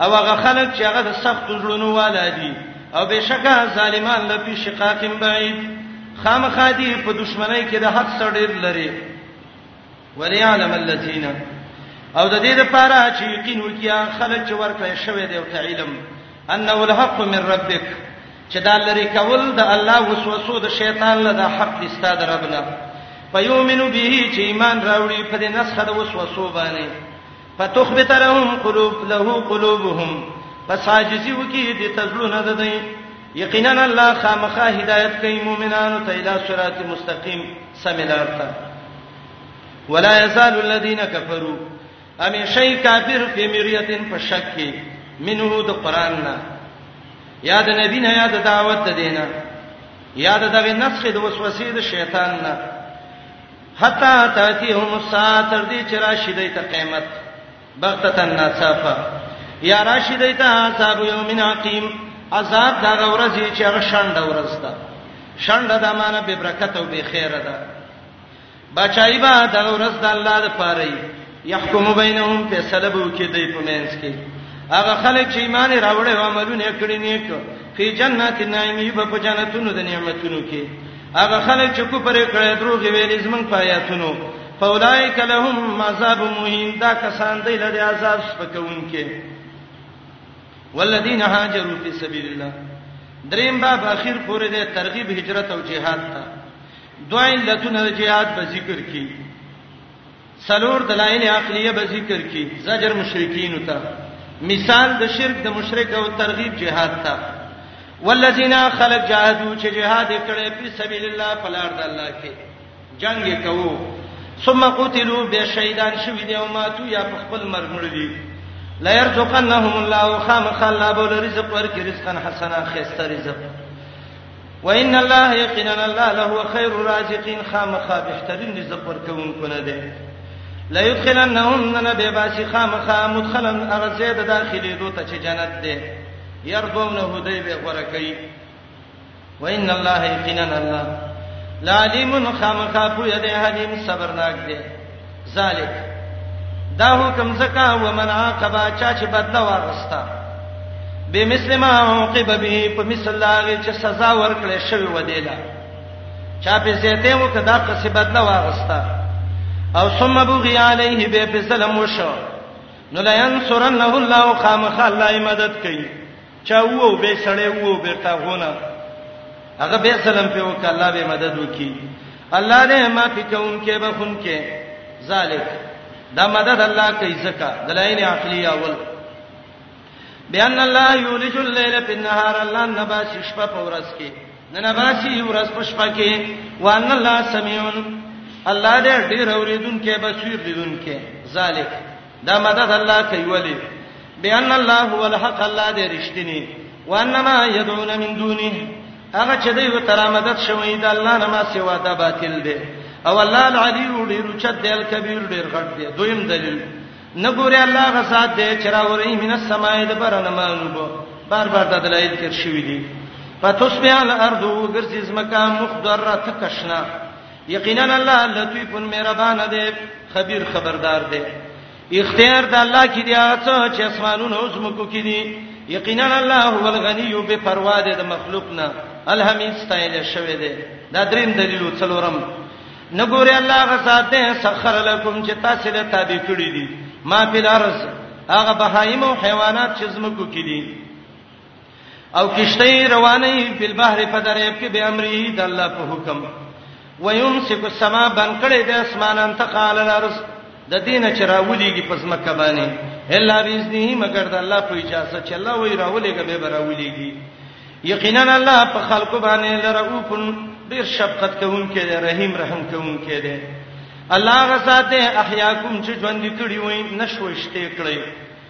او هغه خلک چې هغه د سخت زړونو والا دي او بشکه ظالمان لپی شقاق بعید خامخادي په دشمنی کې د حق سره ډیر لري وليعلم الذين او د دې لپاره چې یقین وکیا خلک چې ورکړی شوی دی او ته علم انه الحق من ربک چې دا لري کول د الله وسوسو د شیطان له د حق استاد ربنا فیومنو به چې ایمان راوړي په دې نسخه د وسوسو باندې فتخبت لهم قلوب له قلوبهم پس عاجزی وکي د تزړونه د دی یقینا الله خامخا هدایت کوي مؤمنانو ته اله صراط مستقیم سمیلار ته ولا یزال الذین کفروا امی شی کافر فی مریتن فشک منه د قران نه یا د نبی نه یا د دعوت دینه یا د دغه نسخ د وسوسې د شیطان نه حتا تاتیهم الساعه تر دې چې راشي دوی ته قیامت بغتتن ناڅاپه یا راشي دوی ته عذاب یوم عقیم عذاب دا ورځې چې هغه شنډه ورځ ده شنډه د معنی به برکت او به خیر ده بچایبا دا ورځ د الله د پاره يحكم بينهم فیصله به وکړي دوی په منځ کې هغه خلک چې ایمان راوړی او عملونه کړی نیک په جنت نعیمی په جنتونو د نعمتونو کې هغه خلک چې کو پرې کړی دروغ ویلې زمون پایاتونو فاولائک لهم عذاب مهین دا کسان دی له عذاب سپکونکې والذین هاجروا فی سبیل الله دریم باب اخیر پورې د ترغیب هجرت او جهاد ته دوه علتونه د جهاد په ذکر کې څلور دلایل عقلیه به ذکر کی زجر مشرکین ته مثال د شرک د مشرک او ترغیب جهاد ته والذین خلق جاهدوا چې جهاد کړي په سبیل الله په لار د الله کې جنگ کوو ثم قتلوا بشهیدان شوی دی او ماتو یا په خپل مرګ مړ دي لا يرزقنهم الله خامخ الله بول رزق ورکړي رزقا حسنا خيسته رزق وان الله یقینا الله له خیر الرازقین خامخا بهترین رزق ورکوونکو نه دی لا يدخلنهم من بباس خامخا مدخلا ارزه د داخلي دوته چې جنت دی يرضونه دی به ورکي وان الله يقينا الله لا عليم خامخا پوهه دی حليم صبرناک دی ذالک دا حکم زکا و من عاقب چا چې بدل واغستا به مسلمه عاقب به په مثل لاغه چې سزا ورکړې شوی و دیلا چا په زیته و کدا قصې بدل واغستا او ثم بغي عليه به په سلام وشو نو لئن سرنه الله خامخ الله مدد کوي چا وو به سړی وو بیرته غونه هغه به سلام په وک الله به مدد وکي الله دې ما فکون کې به خون کې ذالک دا مدد الله کوي زکا دلایل عقلی اول بیان الله یولج الليل فی النهار الله نباس شپه په ورځ کې نه نباسي ورځ په شپه کې وان الله سميع الله دې ډیر اوریدونکو بصیر لیدونکو ذالک دا مدد الله کوي ولی بان الله هو الحق الله دې رښتینی وانما يدعون من دونه هغه چې دوی تر مدد شوی دا الله نه ما سوا دا باطل دی او الله العلی ډیر چت دی الکبیر ډیر غټ دی دویم دلیل نګوري الله غسات دی چې راوري من السماء د برنه مانوب بار بار د دلایل تر شوی دی فتصبح الارض وګرځي زمکه مخضره تکشنا یقینا الله لطیف مهربان دی خبير خبردار دی اختیار د الله کې دی هغه چې اسمانونو او زمکو کې دی یقینا الله هو الغنی به پروا ده د مخلوق نه الحمید ستایل شوی دی دا دریم دلیل څلورم نګوري الله غزاد ده سخر لكم چې تاسو له تابع کړی دي ما په لارز هغه بهایم او حیوانات چې زمکو کې دي او کشته روانه په بحر په دریاب کې به امر یې د الله په حکم ويمسك السما بن کړي د اسمانان ته قال الارض د دینه چې راولېږي پس مکه باندې الا باذنه مگر د الله په اجازه چې الله وی راولېږي به راولېږي یقینا الله په خلکو باندې لرؤفن ډیر شفقت کوونکی دی رحیم رحم کوونکی دی الله غساته احیاکم چې ژوند کړی وای نشوي شته کړی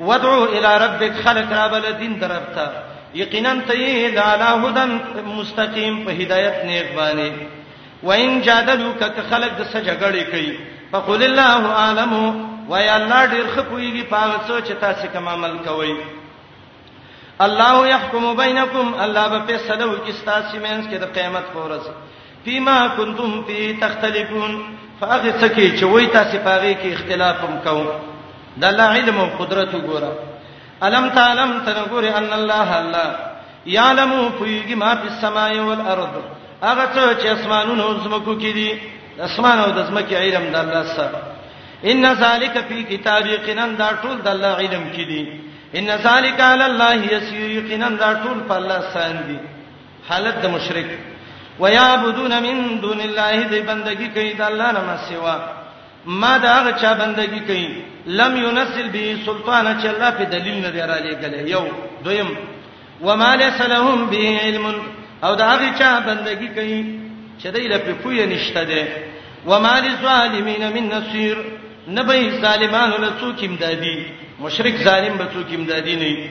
ودعو الی ربک خلق را بل دین دربتا یقینا ته لالا هدن مستقیم په هدایت نیک باندې وان جادلوک ک خلق د سجګړې کوي فقل الله عالم وای الله ډیر خپویږي پاغه څه چې تاسو کوم عمل کوئ الله يحكم بينكم الله به فیصله وکي تاسو مینس کې د قیامت پر ورځ فيما كنتم فيه تختلفون فاغه څکه چې وای تاسو پاغه کې اختلاف هم کو د الله علم او قدرت وګوره الم تعلم تنګور ان الله الله يعلم فيږي ما في السماء والارض هغه څه چې اسمانونو او زمکو کې دي اسمان او د زمکې علم د الله سره ان ذالک فی کتاب یقینا دا ټول د الله علم کې دي ان ذالک علی الله یسیر یقینا دا ټول په الله سره دي حالت د مشرک ويعبدون من دون الله دی بندگی کوي د الله نه مسوا ما دا هغه چا بندگی کوي لم ينزل به سلطان چې الله په دلیل نه دی را لېګل یو دویم وما ليس لهم به علم او دا هغه چا بندگی کوي چې دای له پوهه نشته ده وما للظالمین من نصير نبي ظالمانو له څوک امدادي مشرک ظالم به څوک امدادي نه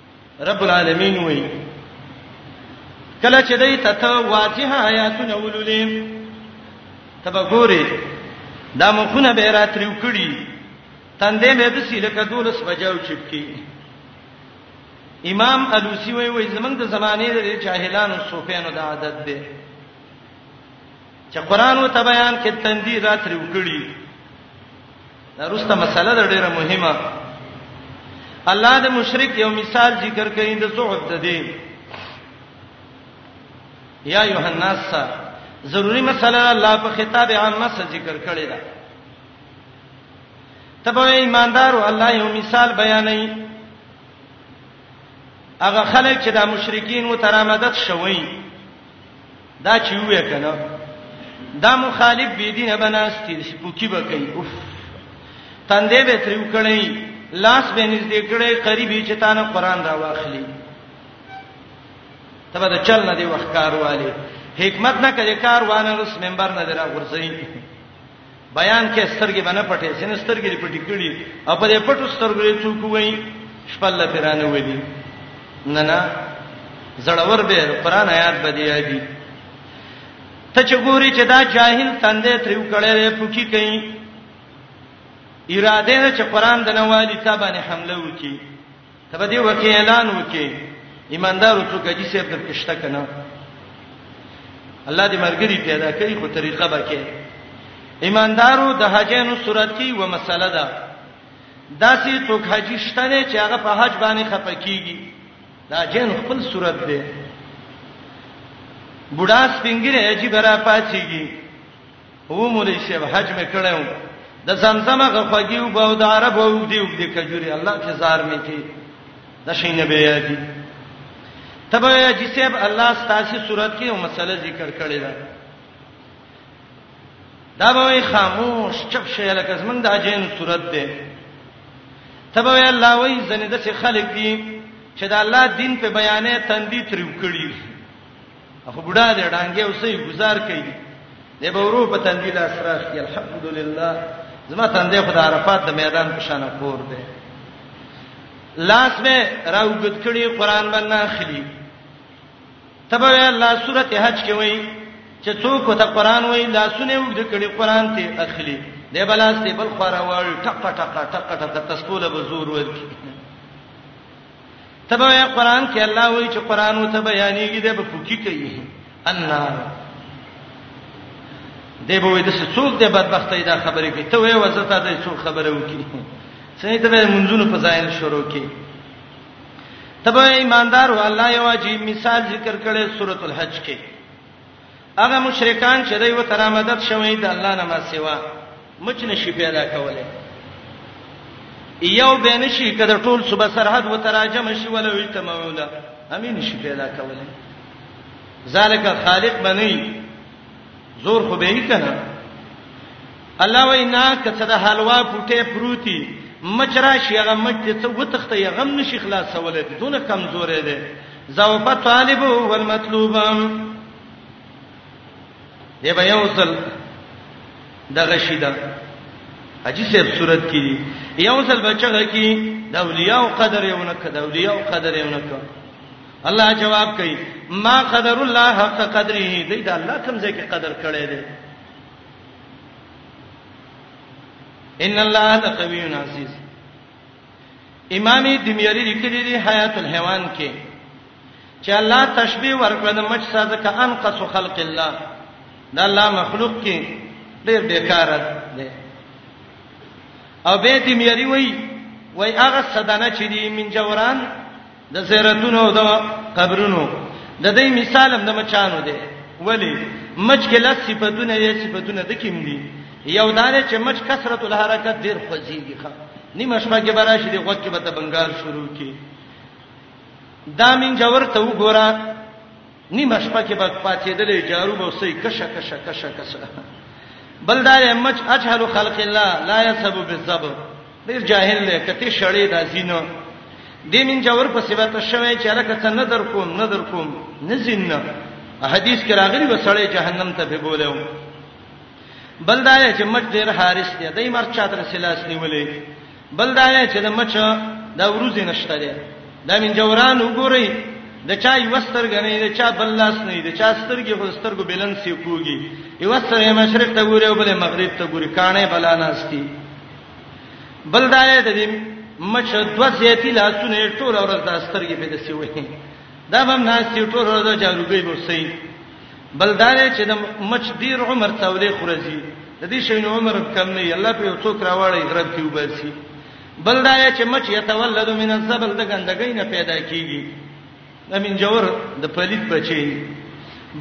رب العالمین وایي کله چې دای ته ته واضح آیاتونه ولولې تبه ګوري دا مخونه به راتری وکړي تندې مې د سیله کدولس بجاو چپکی امام الوسی وی وی زمنګ د زمانه د جاهلانو صوفیانو د عادت دی چې قران او ته بیان کې تندی را تر وکړي دا روسته مسله ده ډیره مهمه الله د مشرک یو مثال ذکر کوي د زهد د دې یا یوهناس ضروری مسله الله په خطاب عامه سره ذکر کړی دا تبو ایماندارو الله یو مثال بیانوي هغه خلک چې د مشرکین مترامدت شوی دا چې وې کنه دا مخالف بی دینه بناستي سپوکی بکای اوف تندې به تریو کړی لاس به نږدې کړی قریبي چې تانه قران را واخلي تبه دا چل نه دی وخت کار والی حکمت نه کړي کار وانه رس منبر نه درا غورځي بیان کې سترګې باندې پټې سینې سترګې پټې کړي او په دې پټو سترګو یې څوک وایي شپله پیرانه ودی نه نه زړور به قران آیات بدی دی ته چې ګوري چې دا جاهل تندې تریو کړي ری پوکی کوي اراده نه چې قران د نوالي ته باندې حمله وکي ته به دې وکي اعلان وکي ایماندارو څوک دې سیب در کښته کنه الله دې مرګري پیدا کوي خو طریقه به کې ایماندارو د حجانو صورت کې و مسله ده داسې څوک حجی شته نه چې هغه په حج باندې خپکیږي دا جن خپل صورت دی بوډا سپینګره عجیب را پاتېږي هو مولوی صاحب حج مې کړو د زمزم غفګي او باو د عرب او دی او د کجوري الله چې زار مې کی د شینه به یادي تبه چې صاحب الله ستاسو صورت کې یو مسله ذکر کړې ده دا به خاموش چپ شې لکه زمنګ د اجین صورت ده تبه الله وای زنه د خلک دي چې د الله دین په بیانې تندې تریو کړی خو بډا دې ډانګې اوسې گزار کوي دې به ورو په تندې لاس راخ کې الحمدلله زما تندې خدای عرفات د میدان په شان پور دی لاس به راوګد کړي قران باندې اخلي تبه الله سورته حج کې وایي چې څوک ته قران وایي لاسونه وګد کړي قران ته اخلي دې بلاس دې بل خورا وړ ټق ټق ټق ټق تسکول به زور ورکی تبه یا قران کې الله وایي چې قران او ته بیانېږي د په پوکی کوي النار دی به وې د څوک د بدبختۍ دا خبرې کوي ته وې وزته د څوک خبره وکي سې ته به منځونو په ځای شروع کی تبه ایماندار الله یو عجیب مثال ذکر کړي سورۃ الحج کې هغه مشرکان چې دوی ورته را مدد شوی د الله نه ما سیوا مچ نشي پیدا کولی یو به نشي کده ټول صبح سرحد و تراجم شي ولا وی تموله امین نشي پیدا کولی ذالک خالق بنی زور خو به یې کنه الله وینا کڅه د حلوا پټه پروتي مچرا شي هغه مچ ته څو تخته یې غم نشي خلاصولې دونه کمزورې ده زوفه طالب والمطلوبم دی به یو ځل دغه شیدا حاجی صاحب صورت کې یو ځل بچغه کې د اولیاء قدر یو نه کړ د اولیاء قدر یو نه کړ الله جواب کوي ما قدر الله حق قدره دی دا الله کوم ځای کې قدر کړی دی ان الله لقوی عزیز امام دمیری لیکلی دی حیات الحیوان کې چې الله تشبیه ورکړه د مچ سره ځکه انقص خلق الله دا الله مخلوق کې ډېر بیکار دی او به دې مېری وای وای هغه صدانه چې دی من جوران د زیارتونو او د قبرونو د دې مثال هم د مچانو دی ولی مچ کې لږ صفاتونه یې صفاتونه د کیم دي یو دانه چې مچ کثرت الحرکت ډیر خوځيږي ښه نیمه شپه کې براشي د غوږ کې به ته بنگار شروع کی دا من جوور ته وګوره نیمه شپه کې به پاتېدلې جارو به سي کشه کشه کشه کشه بل دا مچ اجهل خلق الله لا يسب بالذب ډیر جاهل دی کته شړې دا زینو د من جوور په صفات شوی چې راکه څه نظر کوم نظر کوم نزین نه حدیث کې راغلی وسړې جهنم ته به بولیو بل دا چې مچ ډیر حارس دی دای مرچا تر سلاس نیولې بل دا چې د مچ د ورځې نشته دی دا من جوران وګورئ د چا یو سترګ نه د چا بل لاس نه د چا سترګې خو سترګو بیلنس یې کوږي یو سره مشرق ته ګوري او بل مغرب ته ګوري کانه بلا ناشتي بل دا د دې مچ دوه زیاتی لاسونه ټول ورځ د سترګې په دسی وې دا به ناشتي ټول ورځ جاروګي بوسي بل دا چې د مچ ډیر عمر تولې خورځي د دې شین عمر کم نه الله په یو څوک راوړی غرب کې وباسي بل دا چې مچ یتولد من الزبل د ګندګۍ نه پیدا کیږي امین جوور د پلیت بچي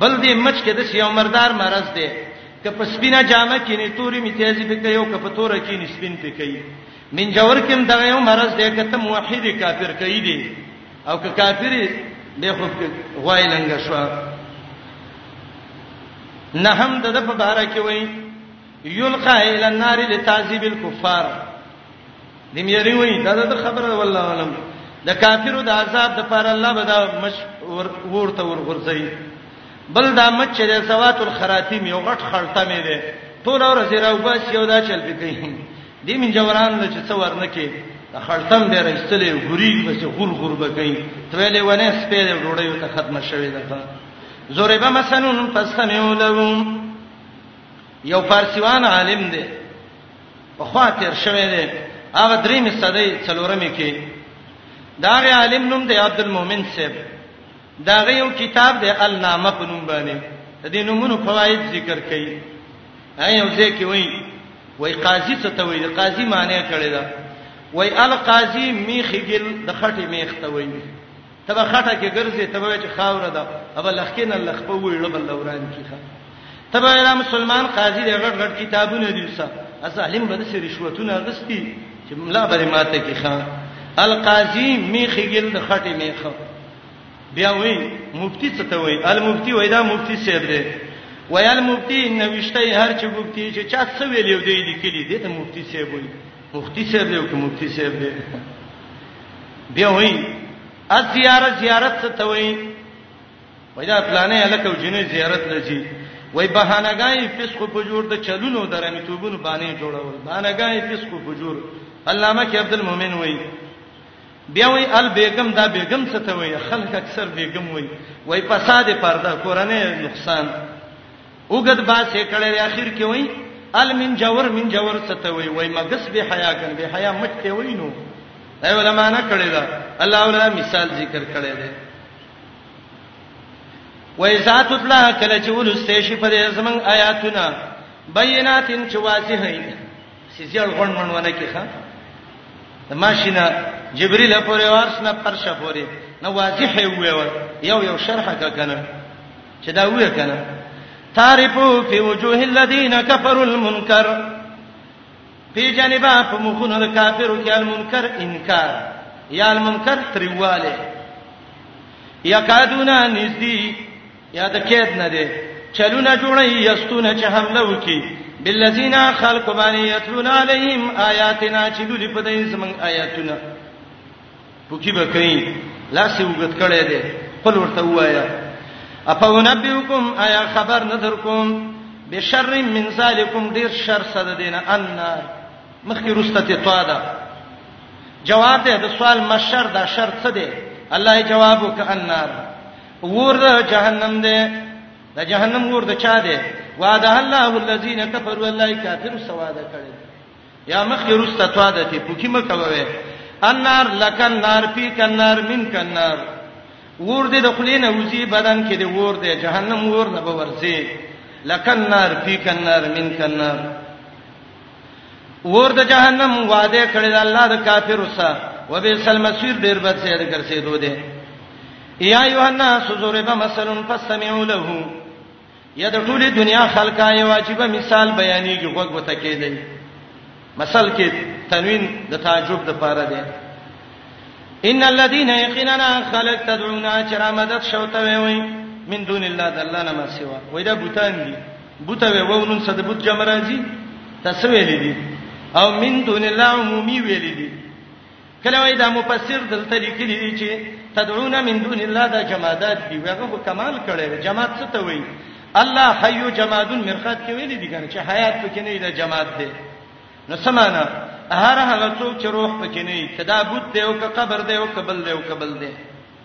بل دې مچ کې د یو مردار مرز دی که په سپینه جامه کې نه توري میتیازي پکې یو که په توره کې نه سپین پکې من جور کې هم دغه یو مرز دی کته موحد کافر کوي دی او که کافر به خو غوای لنګ شو نه هم د په بار کې وای یلقا الی النار لتعذيب الكفار دیم یری وای دا د خبره والله علم د کافرو د عذاب د پر الله به دا مش ورته ورغورځي بل دا مچ چې سوات الخراتیم یو غټ خړټه مې ده ټول ورځ راو بس یو دا چل پکې دې من جوران له چې څو ورنه کې خړتم به راستلې ګوري بس غور غور بګي ترلې ونه سپېره ډوړې ته ختم شوې ده زوربه مثلا فسمعوا لهم یو فارسیوان عالم دی په خوا تیر شوی دی هغه درېمې صدۍ څلورمې کې دا غي عالم نوم دی عبد المؤمن صاحب دا غي یو کتاب دی النامه په نوم باندې د دې نمونه فواید ذکر کړي اي او ځکه وای وای قاضي څه ته وای قاضي معنی کړی دا وای القاضي میخګل د خټه میخ ته وای تبه خټه کې ګرځي تبه چې خاور ده ابا لخکین لخ په ویړه بل لوران کیخه تبه را مسلمان قاضي د غړ غړ کتابونه دی وسه اسالم بده سي رشوتونه غستی چې ملا بری ماته کیخه القاضي میخګل د خټه میخه بیا وی مفتی څه ته وی المفتی وای دا مفتی صاحب دی وای المفتی نوښته هر چې مفتی چې چا څه ویل یو دی لیکلی دی ته مفتی صاحب وی مفتی صاحب دی او که مفتی صاحب دی بیا وی از زیارت زیارت څه ته وی وای دا پلانې الکه او جنې زیارت لږی وای بهانګای فسخ په جوړ د چلونو درمه توبونو باندې جوړول بهانګای فسخ په جوړ علامه کې عبد المؤمن وای بیا وای ال بیګم دا بیګم څه ته وای خلک اکثر بیګم وای وای فساد پرده کورنۍ نقصان وګد با سه کړه اخر کې وای ال من جور من جور څه ته وای وای مګس به حیا کن به حیا مټ ته وای نو ای علماء نه کړی دا الله ولا مثال ذکر کړی دی وای ذات الله کله چې ولسته شي په زمنګ آیاتونه بیناتین چې واضح هي سیزیړ غون من ونه کې ښا د ماشینا جبرئیل پورې ورسنه پرشه پورې نو واضح وي یو یو شرح کا کنه چې دا وې کنه تعرفو فی وجوه الذین کفروا المنکر پی جانبا په مخونو د کافرو کې المنکر انکار یا المنکر تریواله یکادونا نزدی یا د کېد نه دی چلونه جوړي یستونه چې حمله وکي بالذین خلق باندې یتلون علیهم آیاتنا چې دوی په دې زمون آیاتونه پوکي بکري لاس یې وګت کړي دي قل ورته وایا اپو نبیکم آیا خبر نظر کوم بشر من ذالکم ډیر شر صد دینه ان مخکې رسته ته طاده جواب ده د سوال مشر دا شر څه دی الله جواب وک النار ور د جهنم دی د جهنم ور د چا دی وعده الله الذين كفروا الله کافر سواده کړي یا مخ رسته تواده ته پوکي مکوي النار لکن نار فی کنار من کنار ور دې د خلینه وزي بدن کې دې ور دې جهنم ور نه به ورځي لکن نار فی کنار من کنار ور د جهنم وعده کړی د الله د کافر وسه وبئسل مسیر ډیر بد څه د ګرځېدو دی یا یوحنا سوزورب مثلا فسمعوا له یا د ټولې دنیا خلکا یو واجب مثال بیانېږي غوږ وته کېدل مثال کې تنوین د تعجب د پاره دی ان الذين يقيننا خلق تدعونا چرامدت شوتوي وي من دون الله دلانا ما سوا وې دا بوتان دي بوته وی وو نن صد بوت جمع راځي تاسو ویلې دي او من دون الله عمومي ویلې دي کله وای دا مفسر دلته لیکلي دي چې تدعون من دون الله دا جمادات دي هغه په کمال کړي جماعت څه ته وایي الله حي جمادون مرخات کې ویلې دي کنه چې حیات پکې نه دی جماعت دی نو سمانا هر هغه څوک چې روح پکې نه دی کدا بوت دی او که قبر دی او قبل دی او قبل دی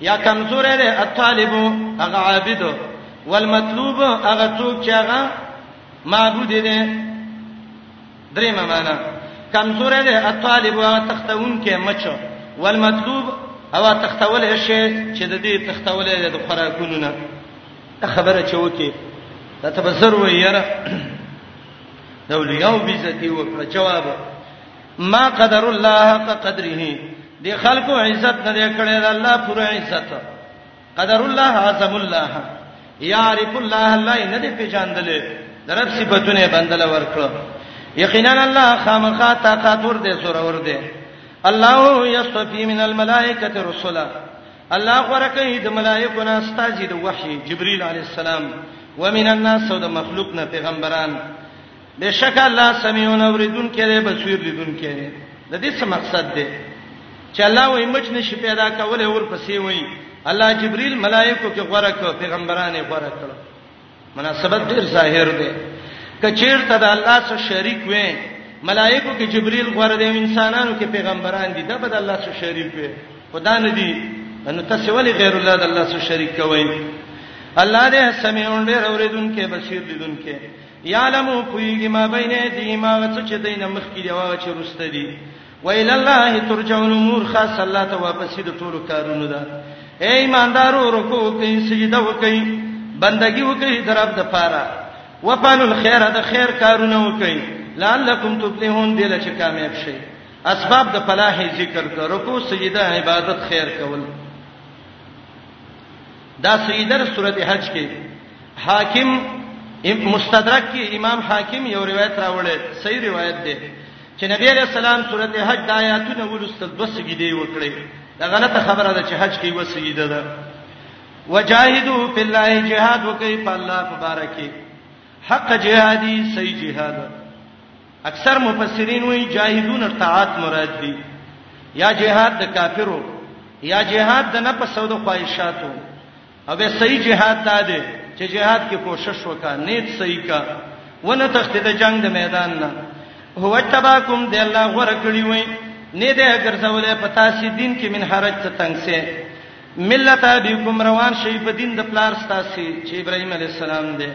یا کمزور دی الطالب هغه عابد والمطلوب هغه څوک چې هغه معبود دی درې معنا کمزور دی الطالب هغه تختون کې مچو والمطلوب هغه تختول شي چې د دې تختول د خوراکونو نه خبره چوکي دا ته بزر وې یاره د اولیاء بیزتی وکړه جواب ما قدر الله حق قدره دی خلکو عزت نه دی کړی د الله پوره عزت قدر الله عظم الله یعرف الله الله نه دی پیژاندل درب صفاتونه بندل ورکړو یقینا الله خامخا طاقت ور دې سور ور دې الله یصفی من الملائکه رسلا الله ورکه د ملائکه نه استاذ د وحی جبرئیل علی السلام ومن الناس او د مخلوق نه پیغمبران بشک الله سميعون اوریدون کړي بصیر لیدون کړي د دې څه مقصد دی چې الله وایي مچ نشي پیدا کولای اور پسې وایي الله جبريل ملائکه کې غوړه کړ پیغمبرانه غوړه کړ مناسبت ډیر ظاهر دی کچیر ته د الله سره شریک وې ملائکه کې جبريل غوړه دی انسانانو کې پیغمبران دي دا به د الله سره شریک وې خدا نه دي نو تاسو ولې غیر الله د الله سره شریک کوئ الله دې سميع ډېر اوریدونکو بصیر لیدونکو یعلم پویږي ما بین ایدی ما غڅ چې دینه مخ کې دی واغ چې رسته دی ویل الله ترجع الامور خاص الله ته واپس دي ټول کارونه ده اے ایماندارو رکوع کوي سجده وکي بندگی وکي درب د پاره وفعلوا الخير د خیر کارونه وکي لعلکم تفلحون دل چې کامیاب شي اسباب د فلاح ذکر کړه رکوع سجده عبادت خیر کول دا سیدر سورته حج کې حاکم مستدرک کې امام حاکم یو روایت راوړی صحیح روایت دی چې نبی علیہ السلام سورته حج د آیاتونو ولسته د سجدي وکړي دا غلطه خبره ده چې حج کې و سجده ده وجاهدوا فی الله جهاد وکي په الله مبارکي حق جهادي صحیح جهاد اکثر مفسرین وایي جاهدون الطاعات مراد دي یا جهاد د کافرو یا جهاد د نفس او د خواهشاتو او به صحیح جهاد دا دی چې جهاد کې کوشش وکا نیت صحیح کا ونه تخته د جنگ د میدان نه هو تباکم دی الله غره کړی وای نه دی ګرځولې پتا سي دین کې من حرج ته تنگ سي ملت ابيکم روان شي په دین د پلار ستاسو چې ابراهيم عليه السلام دی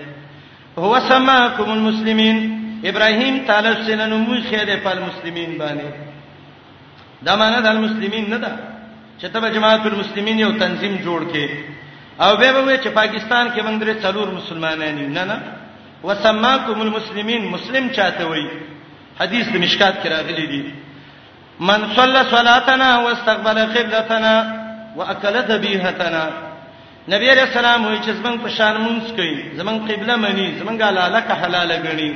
هو سماکم المسلمین ابراهیم تعالی سره نو موږ خیر په المسلمین باندې دا معنی د المسلمین نه ده چې تبه جماعت المسلمین یو تنظیم جوړ کړي او به به چې پاکستان کې موږ درې څلور مسلمانان یو نه نه وسماکم المسلمین مسلم چاته وای حدیث د مشکات کې راغلی دی من صلى صلاتنا واستقبل قبلتنا واكل ذبيحتنا نبی علیہ السلام وی چې زمنګ په شان مونږ کوي زمنګ قبله مني زمنګ لاله که حلال غني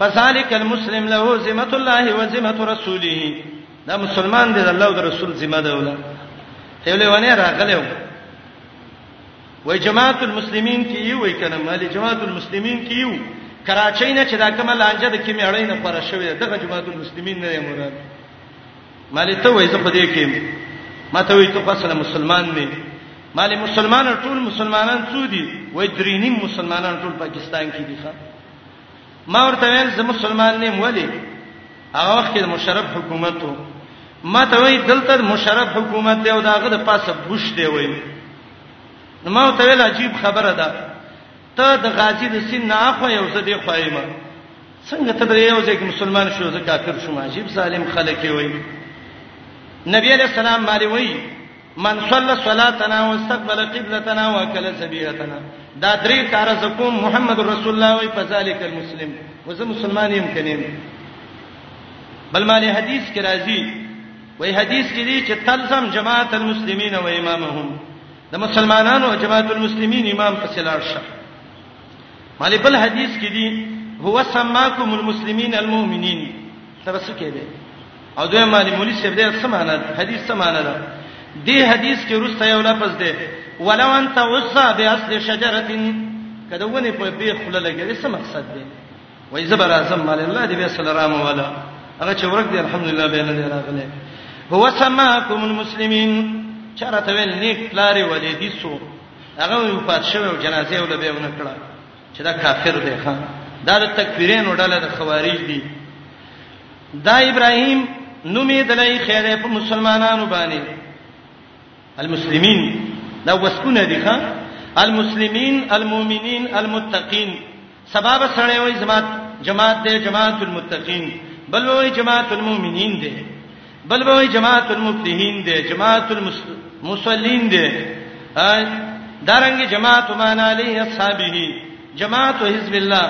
فذلك المسلم له ذمه الله وذمه رسوله دا مسلمان دی الله او رسول ذمہ ده ولا ته ولې ونه راغلو وای جماعت المسلمین کې یو وای کنه مال جماعت المسلمین کې یو کراچۍ نه چې دا کوم لانجه د کیمې اړې نه پر شوې دغه جماعت المسلمین نه مراد مال ته وای زه په دې کې ما ته وای ته اصل مسلمان نه مال مسلمان ټول مسلمانان څو دي وای درینی مسلمانان ټول پاکستان کې دي ښا ما ورته ویل زه مسلمان نیم ولی هغه وخت کې مشرف حکومت وو ما ته وی دلته مشرف حکومت دی او داغه د پاسه بوش دی وی نو ما ته ویل عجیب خبره ده ته د غازی د سین نه اخو یو څه دی خوایمه څنګه ته د یو ځای مسلمان شو زه کافر شوم عجیب ظالم خلک وی نبی علیہ السلام مالي وی من صلى صلاتنا واستقبل قبلتنا واكل سبيلتنا دا درې کار زکوم محمد رسول الله وي فذلك المسلم وزه مسلمان يم کنيم بل معنی حدیث کې راځي وای حدیث کې دي چې تلزم جماعت المسلمین و امامهم د مسلمانانو جماعت المسلمین امام پسې لاړ شه مالې بل حدیث کې دي هو سماکم المسلمین المؤمنین ترسو کې دي او دوی معنی مولوی صاحب دې سمانه حدیث سمانه ده دې حدیث کې روسته یو لفظ ده ولو انت عصا باصل شجره کده ونه په بی خله لګې څه مقصد ده وای زبر اعظم مال الله دې به سلام ولا هغه چې ورک دي الحمدلله به نه دی راغله هو سماکم المسلمین چرته ویل نیک لاري ولې دي سو هغه وفات شوه او جنازه ولې به ونه کړه چې دا کافر دی ښا دا د تکفیرینو ډله د خوارج دي دا ابراهیم نومې دلای خیره په مسلمانانو باندې المسلمین دا وسکونه دي ښا المسلمین المؤمنین المتقین سبب سره وي جماعت جماعت دې جماعت المتقین بل وي جماعت المؤمنین دې بل به جماعت المفلحین دی جماعت المصلین دی دارنګ جماعت مان علیه اصحابہ جماعت حزب الله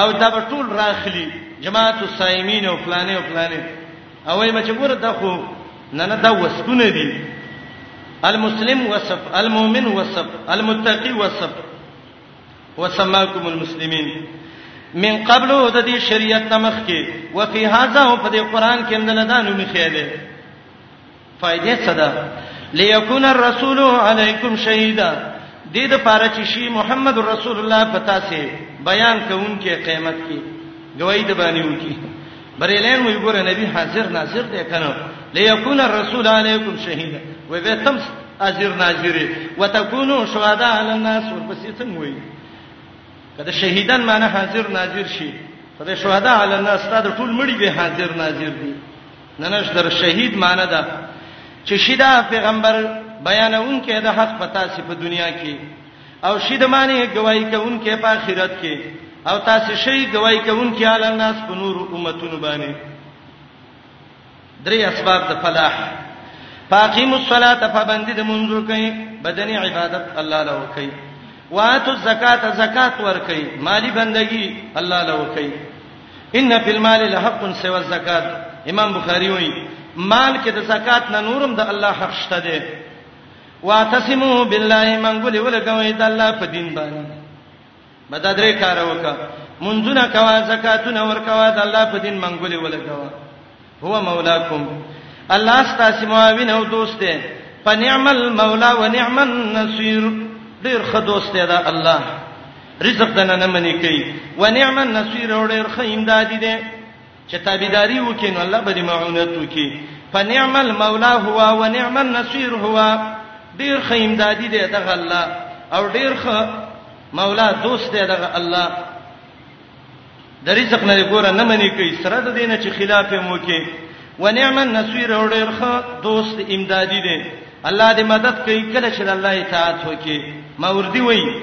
او دا ټول راخلی جماعت الصائمین او فلانه او فلانه او ای مجبور ده خو نه نه دا وسونه دي المسلم وصف المؤمن وصف المتقي وصف وسماکم المسلمین من قبل د دې شریعت نمخ کې وفي هاذا او په دې قران کې هم نه دانو مخېله فائدې صدا ليكون الرسول عليكم شهيدا دې د پاره چې شي محمد رسول الله پتا سي بیان کوونکې قیامت کې گواہی د باندې وکي بریلین وی ګوره نبی حاضر ناظر دی کنه ليكون الرسول عليكم شهيدا وی به تم حاضر ناظر وتكونوا شهداء على الناس ورپسې څنګه وی کله شهیدان معنی حاضر ناظر شي خدای شهدا علی الناس تا د ټول مړي به حاضر ناظر دي ننش در شهید معنی ده چې شیدا پیغمبر بیانون کې د حق پتا سي په دنیا کې او شي د معنی گواہی کوونکې په آخرت کې او تاسو شي گواہی کوونکې علی الناس په نور امتونو باندې درې اسباب د فلاح فاقیم الصلاۃ فبند د منځو کوي بدني عبادت الله له کوي واتو الزکات زکات ور کوي مالی بندگی الله له کوي ان فی المال لحق سوى الزکات امام بخاری وایي مال کې د زکات نه نورم د الله حق شته دی واعتصمو بالله منګولې ولګوي د الله په دین باندې بدا درې کار وکا منځونه کوا زکاتونه ورکوا د الله په دین منګولې ولګوا هو مولاکم الله ستاسو معاون او دوست دی فنعم المولى ونعم النصير ډیر ښه دوست دی دا الله رزق دنه نه منی کوي ونعم النصير ډیر ښه امدادي دی چې تابعداري وکړي نو الله به دې معونت وکړي فنعم المولى هو ونعم النصير هو ډیر ښه امدادي دی دغه الله او ډیر ښه مولا دوست دی دغه الله د رزق نه ګوره نه منې کوي سره د دینه چې خلاف یې مو کې ونعم النصير او ډیر ښه دوست امدادي دی الله دې مدد کوي کله چې الله اطاعت وکړي ماوردی وایي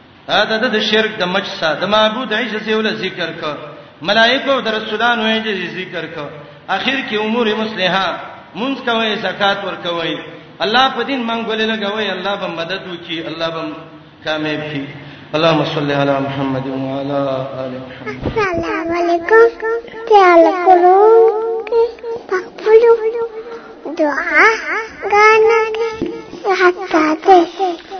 دا د شرک د مچ سره د معبود عجز یې ول ذکر کو ملائکه او رسولانو یې ذکر کو اخر کې امور مصلحه مونږ کوي زکات ور کوي الله په دین منګولې لګوي الله به مدد وکي الله به کامیاب کړي اللهم صل على محمد وعلى ال محمد السلام علیکم تعال کولو پخپلو دعا غانا حتا ته